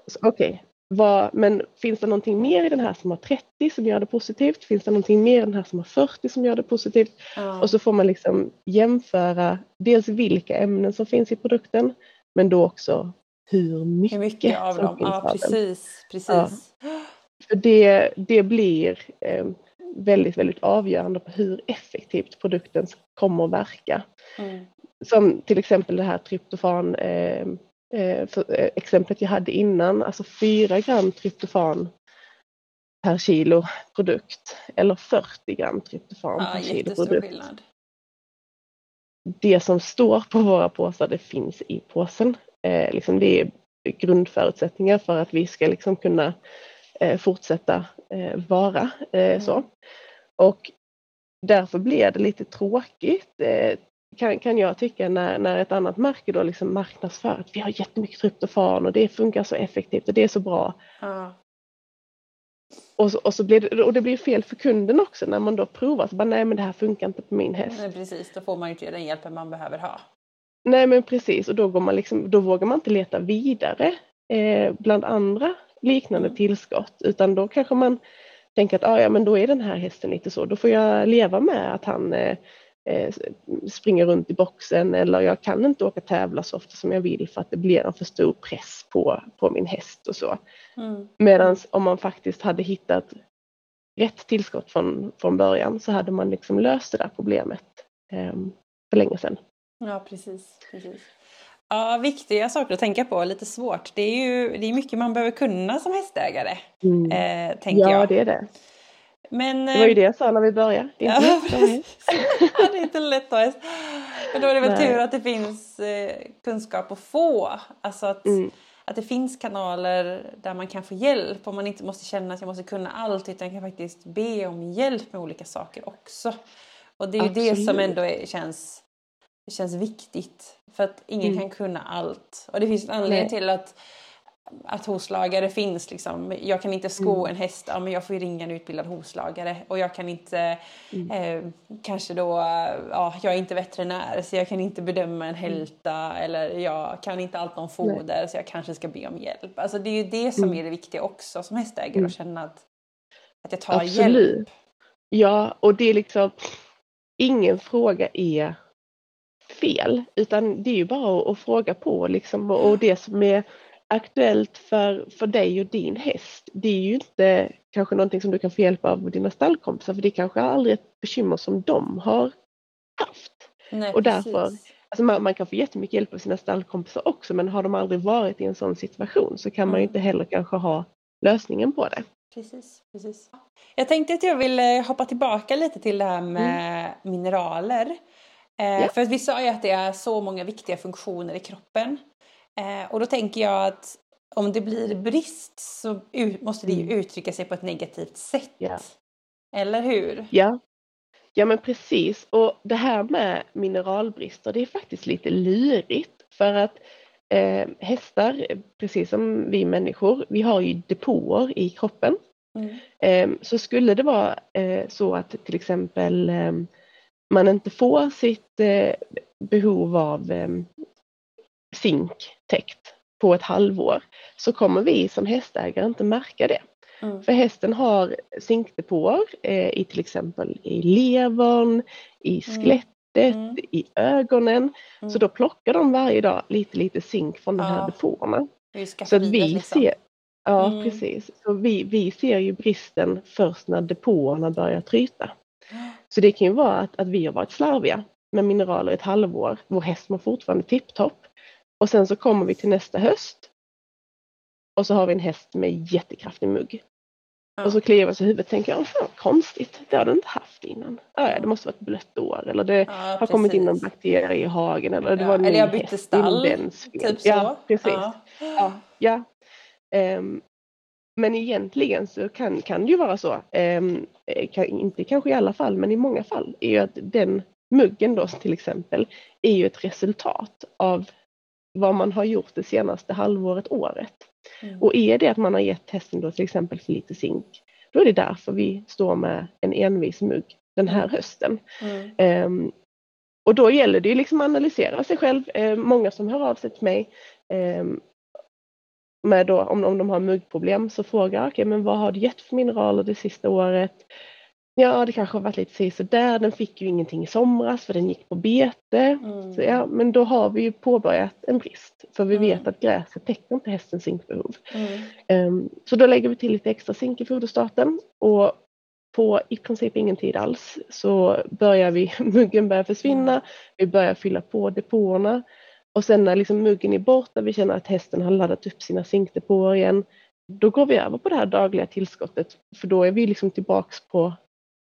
[SPEAKER 2] Så, Okej, vad- men finns det någonting mer i den här som har 30 som gör det positivt? Finns det någonting mer i den här som har 40 som gör det positivt?
[SPEAKER 1] Ja.
[SPEAKER 2] Och så får man liksom jämföra dels vilka ämnen som finns i produkten men då också hur mycket,
[SPEAKER 1] Hur mycket av dem? Ja,
[SPEAKER 2] av
[SPEAKER 1] precis. precis.
[SPEAKER 2] För det, det blir eh, väldigt, väldigt avgörande på hur effektivt produkten kommer att verka.
[SPEAKER 1] Mm.
[SPEAKER 2] Som till exempel det här tryptofan eh, eh, eh, exemplet jag hade innan, alltså 4 gram tryptofan per kilo produkt eller 40 gram tryptofan
[SPEAKER 1] Ja,
[SPEAKER 2] per kilo produkt.
[SPEAKER 1] skillnad.
[SPEAKER 2] Det som står på våra påsar, det finns i påsen. Eh, liksom det är grundförutsättningar för att vi ska liksom kunna eh, fortsätta eh, vara eh, så. Och därför blir det lite tråkigt eh, kan, kan jag tycka när, när ett annat märke då liksom marknadsför att vi har jättemycket tryptofan och det funkar så effektivt och det är så bra.
[SPEAKER 1] Ja.
[SPEAKER 2] Och, så, och, så blir det, och det blir fel för kunden också när man då provar. Så bara, nej men det här funkar inte på min häst.
[SPEAKER 1] Nej, precis, då får man ju inte den hjälpen man behöver ha.
[SPEAKER 2] Nej men precis och då, går man liksom, då vågar man inte leta vidare eh, bland andra liknande
[SPEAKER 1] Mm.
[SPEAKER 2] tillskott utan då kanske man tänker att ah, ja, men då är den här hästen lite så, då får jag leva med att han eh, eh, springer runt i boxen eller jag kan inte åka tävla så ofta som jag vill för att det blir en för stor press på, på min häst och så. Mm. Medan om man faktiskt hade hittat rätt tillskott från, från början så hade man liksom löst det där problemet eh, för länge sedan.
[SPEAKER 1] Ja, precis. precis. Ja, viktiga saker att tänka på, lite svårt. Det är ju det är mycket man behöver kunna som hästägare, mm. eh, tänker
[SPEAKER 2] ja,
[SPEAKER 1] jag.
[SPEAKER 2] Ja, det är det. Men, det var ju eh, det jag sa när vi började. Det är
[SPEAKER 1] inte, ja, lätt, det är inte lätt att häst. Men då är det väl Nej. tur att det finns eh, kunskap att få. Alltså att, mm. att det finns kanaler där man kan få hjälp och man inte måste känna att jag måste kunna allt utan kan faktiskt be om hjälp med olika saker också. Och det är ju Absolut. det som ändå är, känns det känns viktigt. För att ingen mm. kan kunna allt. Och det finns en anledning till att, att hovslagare finns. Liksom. Jag kan inte sko mm. en häst, ja, men jag får ju ringa en utbildad hovslagare. Och jag kan inte, mm. eh, kanske då, ja, jag är inte veterinär så jag kan inte bedöma en mm. hälta. Eller jag kan inte allt om foder Nej. så jag kanske ska be om hjälp. Alltså det är ju det som mm. är det viktiga också som hästägare. Att känna att, att jag tar Absolut. hjälp.
[SPEAKER 2] Ja, och det är liksom, ingen fråga är fel utan det är ju bara att, fråga på liksom och det som är aktuellt för, för dig och din häst det är ju inte kanske någonting som du kan få hjälp av dina stallkompisar för det kanske aldrig är ett bekymmer som de har haft. Nej, och därför, alltså man, man, kan få jättemycket hjälp av sina stallkompisar också men har de aldrig varit i en sån situation så kan man ju mm. inte heller kanske ha lösningen på det.
[SPEAKER 1] Precis, precis. Jag tänkte att jag ville hoppa tillbaka lite till det här med mm. mineraler. Eh, ja. För vi sa ju att det är så många viktiga funktioner i kroppen. Eh, och då tänker jag att om det blir brist så måste det ju mm. uttrycka sig på ett negativt sätt. Ja. Eller hur?
[SPEAKER 2] Ja. Ja men precis och det här med mineralbrister det är faktiskt lite lurigt för att eh, hästar, precis som vi människor, vi har ju depåer i kroppen. Mm. Eh, så skulle det vara eh, så att till exempel eh, man inte får sitt eh, behov av eh, zink täckt på ett halvår så kommer vi som hästägare inte märka det. Mm. För hästen har zinkdepåer eh, i till exempel i levern, i mm. skelettet, mm. i ögonen. Mm. Så då plockar de varje dag lite lite zink från de här depåerna. Så att vi liksom. ser, ja mm. precis, så vi, vi ser ju bristen först när depåerna börjar tryta. Så det kan ju vara att, att vi har varit slarviga med mineraler ett halvår. Vår häst mår fortfarande tipptopp. Och sen så kommer vi till nästa höst. Och så har vi en häst med jättekraftig mugg. Ja. Och så kliar vi oss i huvudet och tänker, fan konstigt, det har du inte haft innan. Ja, det måste vara ett blött år eller det ja, har precis. kommit in en bakterie i hagen eller det var en
[SPEAKER 1] Eller jag bytte stall, typ så.
[SPEAKER 2] Ja, precis. Ja. Ja, um, men egentligen så kan, kan det ju vara så, ehm, eh, kan, inte kanske i alla fall, men i många fall, är ju att den muggen då till exempel är ju ett resultat av vad man har gjort det senaste halvåret, året. Mm. Och är det att man har gett hästen då till exempel för lite zink, då är det därför vi står med en envis mugg den här mm. hösten. Mm. Um, och då gäller det ju liksom att analysera sig själv. Uh, många som hör av sig till mig um, med då, om, om de har muggproblem så frågar jag, okay, men vad har du gett för mineraler det sista året? Ja, det kanske har varit lite så där. Den fick ju ingenting i somras för den gick på bete. Mm. Så ja, men då har vi ju påbörjat en brist för vi mm. vet att gräset täcker inte hästens zinkbehov. Mm. Um, så då lägger vi till lite extra zink i foderstarten och på i princip ingen tid alls så börjar vi, muggen börjar försvinna, mm. vi börjar fylla på depåerna och sen när liksom muggen är borta, vi känner att hästen har laddat upp sina zinkdepåer igen, då går vi över på det här dagliga tillskottet för då är vi liksom tillbaks på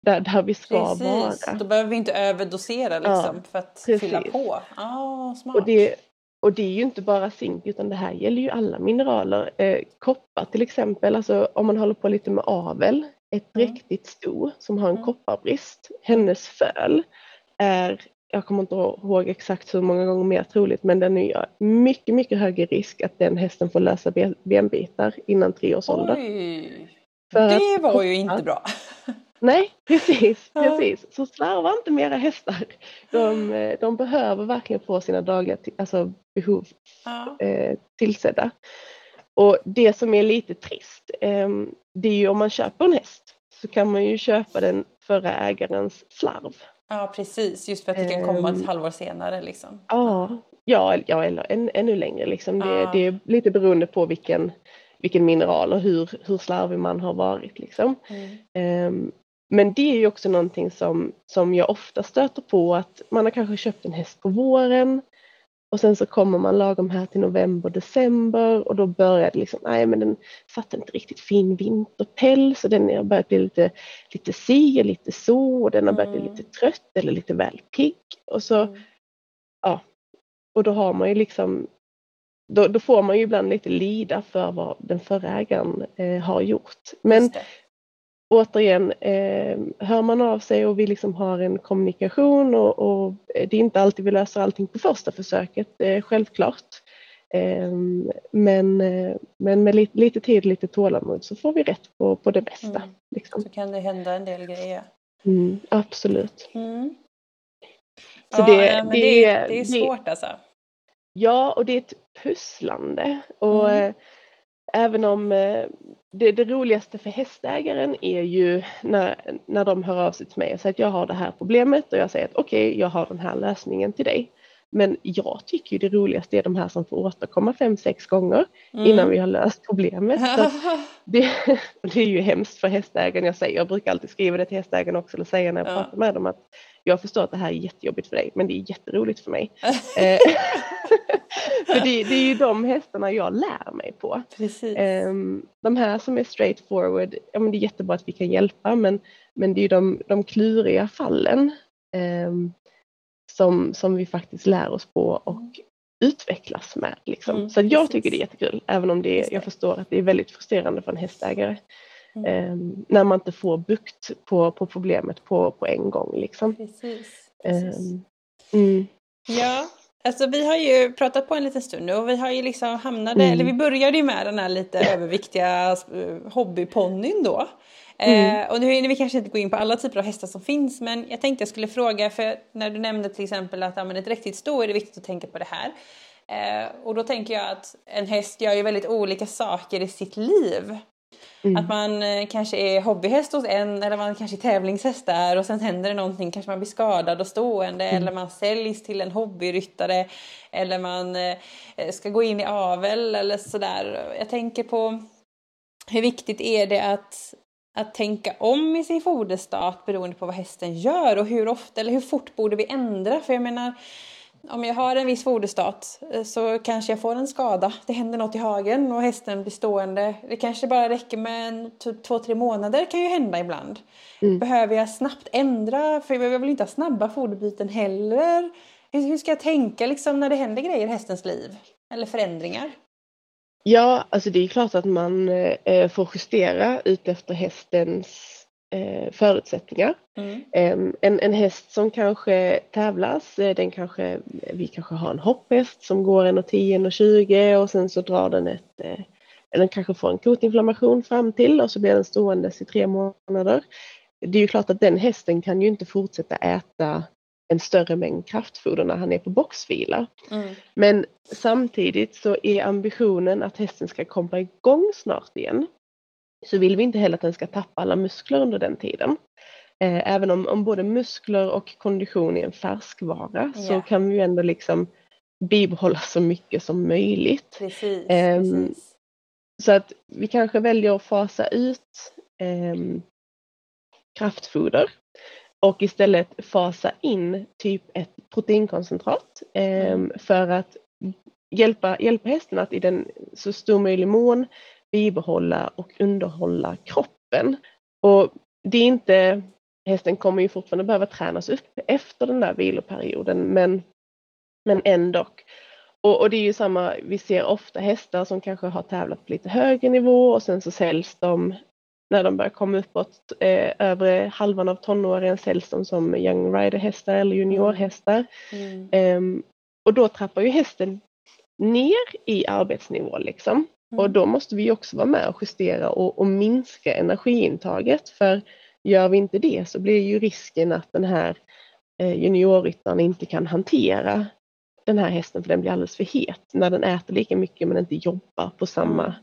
[SPEAKER 2] där, där vi ska
[SPEAKER 1] precis. vara. Då behöver vi inte överdosera liksom ja, för att precis. fylla på. Ah, smart.
[SPEAKER 2] Och det, och det är ju inte bara zink utan det här gäller ju alla mineraler. Eh, koppar till exempel, alltså om man håller på lite med avel, ett mm. riktigt sto som har en mm. kopparbrist, hennes föl är jag kommer inte ihåg exakt hur många gånger mer troligt, men den är mycket, mycket högre risk att den hästen får lösa benbitar innan tre års ålder.
[SPEAKER 1] det var ju inte bra.
[SPEAKER 2] Nej, precis, precis. Så slarva inte med era hästar. De, de behöver verkligen få sina dagliga alltså, behov ja. eh, tillsedda. Och det som är lite trist, eh, det är ju om man köper en häst så kan man ju köpa den förra ägarens slarv.
[SPEAKER 1] Ja precis, just för att det kan komma ett um, halvår senare liksom.
[SPEAKER 2] Ja, ja, ja eller än, ännu längre liksom. Det, ja. det är lite beroende på vilken, vilken mineral och hur, hur slarvig man har varit liksom. Mm. Um, men det är ju också någonting som, som jag ofta stöter på att man har kanske köpt en häst på våren och sen så kommer man lagom här till november, december och då börjar det liksom, nej men den satt inte riktigt fin vinterpäls och den har börjat bli lite, lite si och lite så och den har börjat bli lite mm. trött eller lite väl pigg. Och så, mm. ja, och då har man ju liksom, då, då, får man ju ibland lite lida för vad den förra ägaren eh, har gjort. Men återigen, eh, hör man av sig och vi liksom har en kommunikation och, och, det är inte alltid vi löser allting på första försöket, eh, självklart. Eh, men, eh, men med lite, lite tid lite tålamod så får vi rätt på, på det bästa. Mm. Liksom.
[SPEAKER 1] Så kan det hända en del grejer.
[SPEAKER 2] Mm, absolut.
[SPEAKER 1] Mm. Så ja, det, men det, det, är, det är svårt alltså.
[SPEAKER 2] Ja, och det är ett pusslande. Och, mm. Även om eh, det, det, roligaste för hästägaren är ju när, när de hör av sig till mig och säger att jag har det här problemet och jag säger att okej, okay, jag har den här lösningen till dig. Men jag tycker ju det roligaste är de här som får återkomma fem, sex gånger mm. innan vi har löst problemet. det, det, är ju hemskt för hästägaren. Jag, säger, jag brukar alltid skriva det till hästägaren också eller säga när jag ja. pratar med dem att jag förstår att det här är jättejobbigt för dig men det är jätteroligt för mig. Eh, för det, det, är ju de hästarna jag lär mig på.
[SPEAKER 1] Precis.
[SPEAKER 2] Um, de här som är straight forward, ja men det är jättebra att vi kan hjälpa men, men det är ju de, de kluriga fallen um, som, som vi faktiskt lär oss på och utvecklas med. Liksom. Mm, så jag precis. tycker det är jättekul även om det är, jag förstår att det är väldigt frustrerande för en hästägare. Mm. Um, när man inte får bukt på, på problemet på, på en gång. Liksom.
[SPEAKER 1] Precis, precis. Mm. Ja, Alltså vi har ju pratat på en liten stund nu och vi har ju liksom hamnade, mm. eller vi började ju med den här lite överviktiga eh, hobbyponnyn då. Mm. Eh, och nu hinner vi kanske inte gå in på alla typer av hästar som finns men jag tänkte jag skulle fråga för när du nämnde till exempel att ja, ett riktigt stå är det viktigt att tänka på det här. Eh, och då tänker jag att en häst gör ju väldigt olika saker i sitt liv. Mm. Att man eh, kanske är hobbyhäst hos en eller man kanske är tävlingshäst där och sen händer det någonting, kanske man blir skadad och stående mm. eller man säljs till en hobbyryttare eller man eh, ska gå in i avel eller sådär. Jag tänker på hur viktigt är det att, att tänka om i sin foderstat beroende på vad hästen gör och hur ofta eller hur fort borde vi ändra? För jag menar om jag har en viss foderstat eh, så kanske jag får en skada. Det händer något i hagen och hästen blir stående. Det kanske bara räcker med en, typ två, tre månader kan ju hända ibland. Mm. Behöver jag snabbt ändra? För jag vill inte ha snabba foderbyten heller. Hur ska jag tänka liksom när det händer grejer i hästens liv? Eller förändringar?
[SPEAKER 2] Ja, alltså det är klart att man eh, får justera ut efter hästens eh, förutsättningar. Mm. en, en häst som kanske tävlas, eh, den kanske, vi kanske har en hopphäst som går 1,10, 1,20 och sen så drar den ett, den kanske får en kotinflammation fram till och så blir den ståendes i tre månader. Det är ju klart att den hästen kan ju inte fortsätta äta en större mängd kraftfoder när han är på boxvila. Mm. Men samtidigt så är ambitionen att hästen ska komma igång snart igen så vill vi inte heller att den ska tappa alla muskler under den tiden. Eh, även om, om både muskler och kondition är en färskvara yeah. så kan vi ju ändå liksom bibehålla så mycket som möjligt.
[SPEAKER 1] Precis, eh, precis.
[SPEAKER 2] Så att vi kanske väljer att fasa ut eh, kraftfoder och istället fasa in typ ett proteinkoncentrat eh, mm. för att hjälpa, hjälpa hästen att i den så stor möjlig mån bibehålla och underhålla kroppen. Och det är inte, hästen kommer ju fortfarande behöva tränas upp efter den där viloperioden men, men ändå. Och, och det är ju samma, vi ser ofta hästar som kanske har tävlat på lite högre nivå och sen så säljs de när de börjar komma uppåt eh, övre halvan av tonåren säljs de som young rider hästar eller juniorhästar. Mm. Um, och då trappar ju hästen ner i arbetsnivå liksom. Mm. Och då måste vi också vara med och justera och, och minska energiintaget för gör vi inte det så blir ju risken att den här eh, juniorryttaren inte kan hantera den här hästen för den blir alldeles för het när den äter lika mycket men inte jobbar på samma,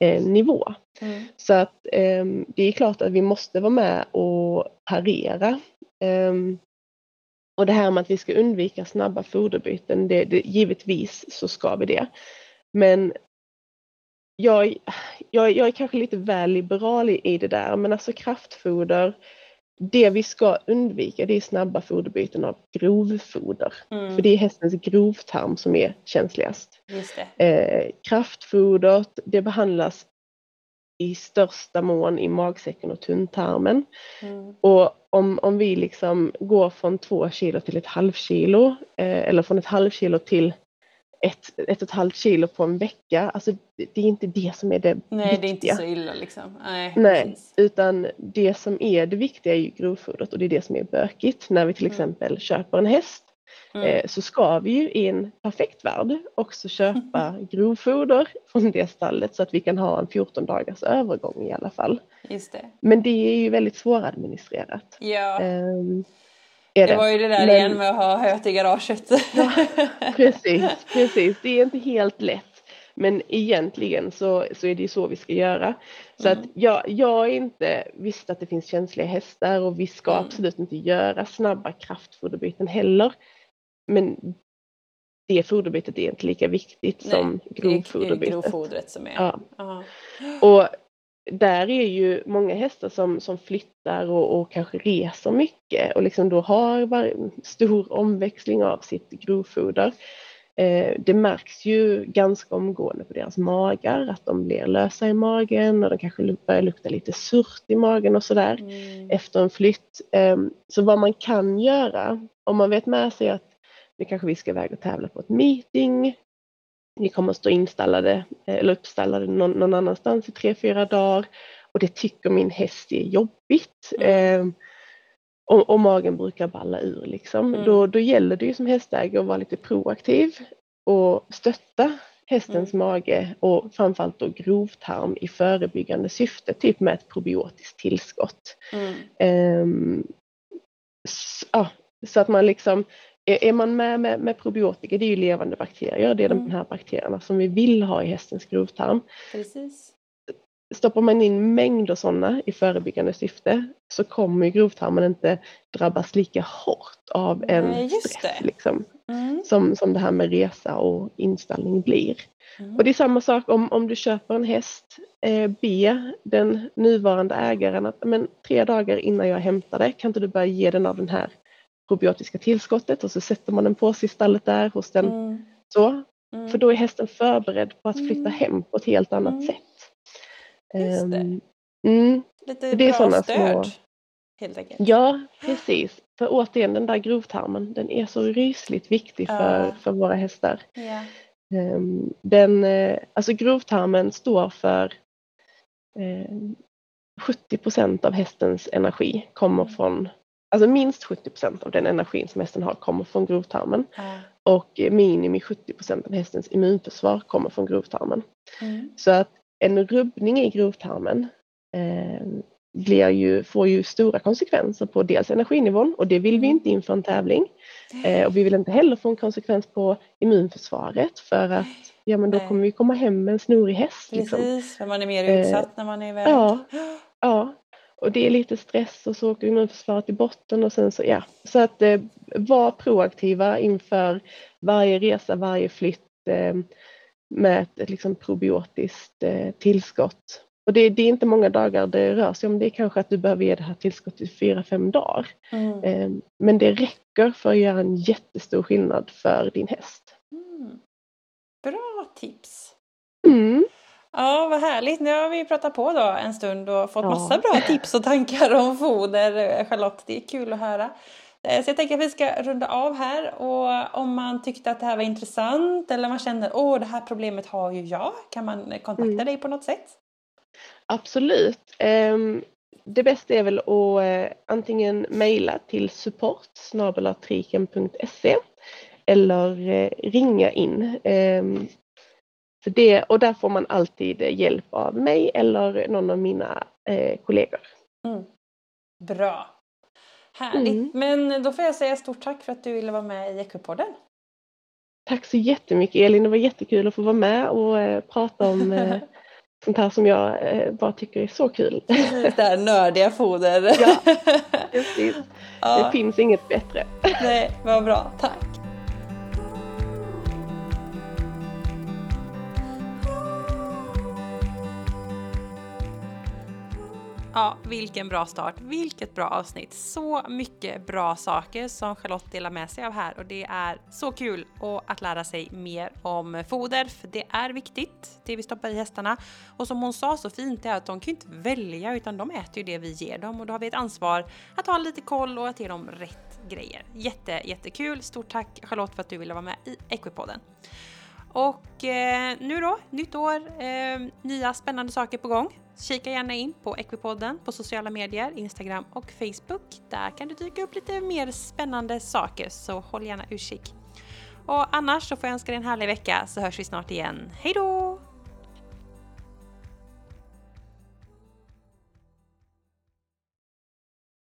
[SPEAKER 2] eh, nivå.
[SPEAKER 1] Mm.
[SPEAKER 2] Så att eh, det är klart att vi måste vara med och parera. Eh, och det här med att vi ska undvika snabba foderbyten, det, det, givetvis så ska vi det. Men jag, jag, jag är kanske lite väl liberal i, i det där, men alltså kraftfoder, det vi ska undvika det är snabba foderbyten av grovfoder.
[SPEAKER 1] Mm.
[SPEAKER 2] För det är hästens grovtarm som är känsligast. Eh, kraftfodret det behandlas i största mån i magsäcken och tunntarmen.
[SPEAKER 1] Mm.
[SPEAKER 2] Och om, om vi liksom går från två kilo till ett halvkilo eh, eller från ett halvkilo till ett, ett och ett halvt kilo på en vecka, alltså det, är inte det som är det
[SPEAKER 1] Nej,
[SPEAKER 2] viktiga.
[SPEAKER 1] det är inte så illa liksom. Nej,
[SPEAKER 2] Nej, utan det som är det viktiga är ju grovfodret och det är det som är bökigt. När vi till
[SPEAKER 1] Mm.
[SPEAKER 2] exempel köper en häst
[SPEAKER 1] Mm.
[SPEAKER 2] eh, så ska vi ju i en perfekt värld också köpa grovfoder från det stallet så att vi kan ha en 14 dagars övergång i alla fall.
[SPEAKER 1] Just det.
[SPEAKER 2] Men det är ju väldigt svåradministrerat.
[SPEAKER 1] Ja,
[SPEAKER 2] Ehm, är
[SPEAKER 1] det var ju det där
[SPEAKER 2] Men-
[SPEAKER 1] igen med att ha höet i garaget.
[SPEAKER 2] Precis, precis. Det är inte helt lätt. Men egentligen så, så är det ju så vi ska göra. Så
[SPEAKER 1] Mm.
[SPEAKER 2] att jag, jag är inte, visst att det finns känsliga hästar och vi ska
[SPEAKER 1] Mm.
[SPEAKER 2] absolut inte göra snabba kraftfoderbyten heller. Men det foderbytet är inte lika viktigt
[SPEAKER 1] Nej,
[SPEAKER 2] som
[SPEAKER 1] Det är
[SPEAKER 2] grovfoderbytet.
[SPEAKER 1] grovfodret som är.
[SPEAKER 2] Ja.
[SPEAKER 1] Ja.
[SPEAKER 2] Och där är ju många hästar som, som flyttar och, och kanske reser mycket och liksom då har var, stor omväxling av sitt grovfoder. Eh, det märks ju ganska omgående på deras magar att de blir lösa i magen och de kanske börjar lukta lite surt i magen och sådär
[SPEAKER 1] Mm.
[SPEAKER 2] efter en flytt. Eh, så vad man kan göra om man vet med sig att nu kanske vi ska iväg och tävla på ett meeting. Ni kommer att stå installade eh, eller uppstallade någon, någon annanstans i tre, fyra dagar och det tycker min häst är jobbigt.
[SPEAKER 1] Mm.
[SPEAKER 2] Eh, och, och magen brukar balla ur liksom.
[SPEAKER 1] Mm.
[SPEAKER 2] Då, då gäller det ju som hästägare att vara lite proaktiv och stötta hästens
[SPEAKER 1] Mm.
[SPEAKER 2] mage och framförallt då grovtarm i förebyggande syfte, typ med ett probiotiskt tillskott.
[SPEAKER 1] Mm.
[SPEAKER 2] Ehm, s- ja, så att man liksom, är, man med, med med probiotika, det är ju levande bakterier, det är
[SPEAKER 1] Mm.
[SPEAKER 2] de här bakterierna som vi vill ha i hästens grovtarm.
[SPEAKER 1] Precis.
[SPEAKER 2] Stoppar man in mängder sådana i förebyggande syfte så kommer ju grovtarmen inte drabbas lika hårt av en
[SPEAKER 1] Nej,
[SPEAKER 2] stress
[SPEAKER 1] det.
[SPEAKER 2] liksom,
[SPEAKER 1] Mm.
[SPEAKER 2] som, som det här med resa och inställning blir.
[SPEAKER 1] Mm.
[SPEAKER 2] Och det är samma sak om, om du köper en häst, eh, be den nuvarande ägaren att men, tre dagar innan jag hämtar det kan inte du börja ge den av den här probiotiska tillskottet och så sätter man den på sig i stallet där hos den.
[SPEAKER 1] Mm.
[SPEAKER 2] Så,
[SPEAKER 1] Mm.
[SPEAKER 2] för då är hästen förberedd på att flytta
[SPEAKER 1] Mm.
[SPEAKER 2] hem på ett helt annat
[SPEAKER 1] Mm.
[SPEAKER 2] sätt.
[SPEAKER 1] Just det.
[SPEAKER 2] Ehm, Mm,
[SPEAKER 1] Lite
[SPEAKER 2] det är
[SPEAKER 1] bra stöd.
[SPEAKER 2] små-
[SPEAKER 1] Helt enkelt.
[SPEAKER 2] ja, precis. För återigen, den där grovtarmen, den är så rysligt viktig för,
[SPEAKER 1] Ja.
[SPEAKER 2] för våra hästar.
[SPEAKER 1] Ja.
[SPEAKER 2] Ehm, Den, eh, alltså grovtarmen står för eh, 70 procent av hästens energi kommer
[SPEAKER 1] Mm.
[SPEAKER 2] från, alltså minst 70 procent av den energin som hästen har kommer från grovtarmen
[SPEAKER 1] Ja.
[SPEAKER 2] och minimi 70 procent av hästens immunförsvar kommer från grovtarmen.
[SPEAKER 1] Mm.
[SPEAKER 2] Så att en rubbning i grovtarmen eh, blir ju, får ju stora konsekvenser på dels energinivån och det vill vi
[SPEAKER 1] Mm.
[SPEAKER 2] inte inför en tävling. Eh, och vi vill inte heller få en konsekvens på immunförsvaret för att ja, men då
[SPEAKER 1] Nej.
[SPEAKER 2] kommer vi komma hem med en snorig häst. Liksom.
[SPEAKER 1] Precis, för man är mer
[SPEAKER 2] Eh,
[SPEAKER 1] utsatt när man är iväg.
[SPEAKER 2] ja. Ja, och det är lite stress och så åker immunförsvaret i botten och sen så ja. Så att eh, var proaktiva inför varje resa, varje flytt eh, med ett, liksom probiotiskt eh, tillskott. Och det, det är inte många dagar det rör sig om. Det är kanske att du behöver ge det här tillskottet i fyra, fem dagar.
[SPEAKER 1] Mm.
[SPEAKER 2] Eh, men det räcker för att göra en jättestor skillnad för din häst.
[SPEAKER 1] Mm. Bra tips!
[SPEAKER 2] Mm.
[SPEAKER 1] Ja, vad härligt. Nu har vi pratat på då en stund och fått
[SPEAKER 2] Ja.
[SPEAKER 1] massa bra tips och tankar om foder, Charlotte. Det är kul att höra. Eh, Så jag tänker att vi ska runda av här och om man tyckte att det här var intressant eller man känner åh det här problemet har ju jag, kan man kontakta
[SPEAKER 2] Mm.
[SPEAKER 1] dig på något sätt?
[SPEAKER 2] Absolut. Ehm, Det bästa är väl att eh, antingen mejla till support eller eh, ringa in. Ehm, För det, och där får man alltid hjälp av mig eller någon av mina eh, kollegor.
[SPEAKER 1] Mm. Bra! Härligt!
[SPEAKER 2] Mm.
[SPEAKER 1] Men då får jag säga stort tack för att du ville vara med i Ekopodden.
[SPEAKER 2] Tack så jättemycket Elin, det var jättekul att få vara med och eh, prata om eh, sånt här som jag eh, bara tycker är så kul.
[SPEAKER 3] Det här nördiga foder.
[SPEAKER 2] Ja, precis. Ja. Det finns inget bättre.
[SPEAKER 3] Nej, vad bra. Tack.
[SPEAKER 1] Ja, vilken bra start. Vilket bra avsnitt. Så mycket bra saker som Charlotte delar med sig av här och det är så kul att lära sig mer om foder för det är viktigt, det vi stoppar i hästarna. Och som hon sa så fint är att de kan ju inte välja utan de äter ju det vi ger dem och då har vi ett ansvar att ha lite koll och att ge dem rätt grejer. Jätte, jättekul. Stort tack Charlotte för att du ville vara med i Equipodden. Och eh, nu då, nytt år, eh, nya spännande saker på gång. Kika gärna in på Equipodden på sociala medier, Instagram och Facebook. Där kan det dyka upp lite mer spännande saker, så håll gärna utkik. Och annars så får jag önska dig en härlig vecka så hörs vi snart igen. Hejdå!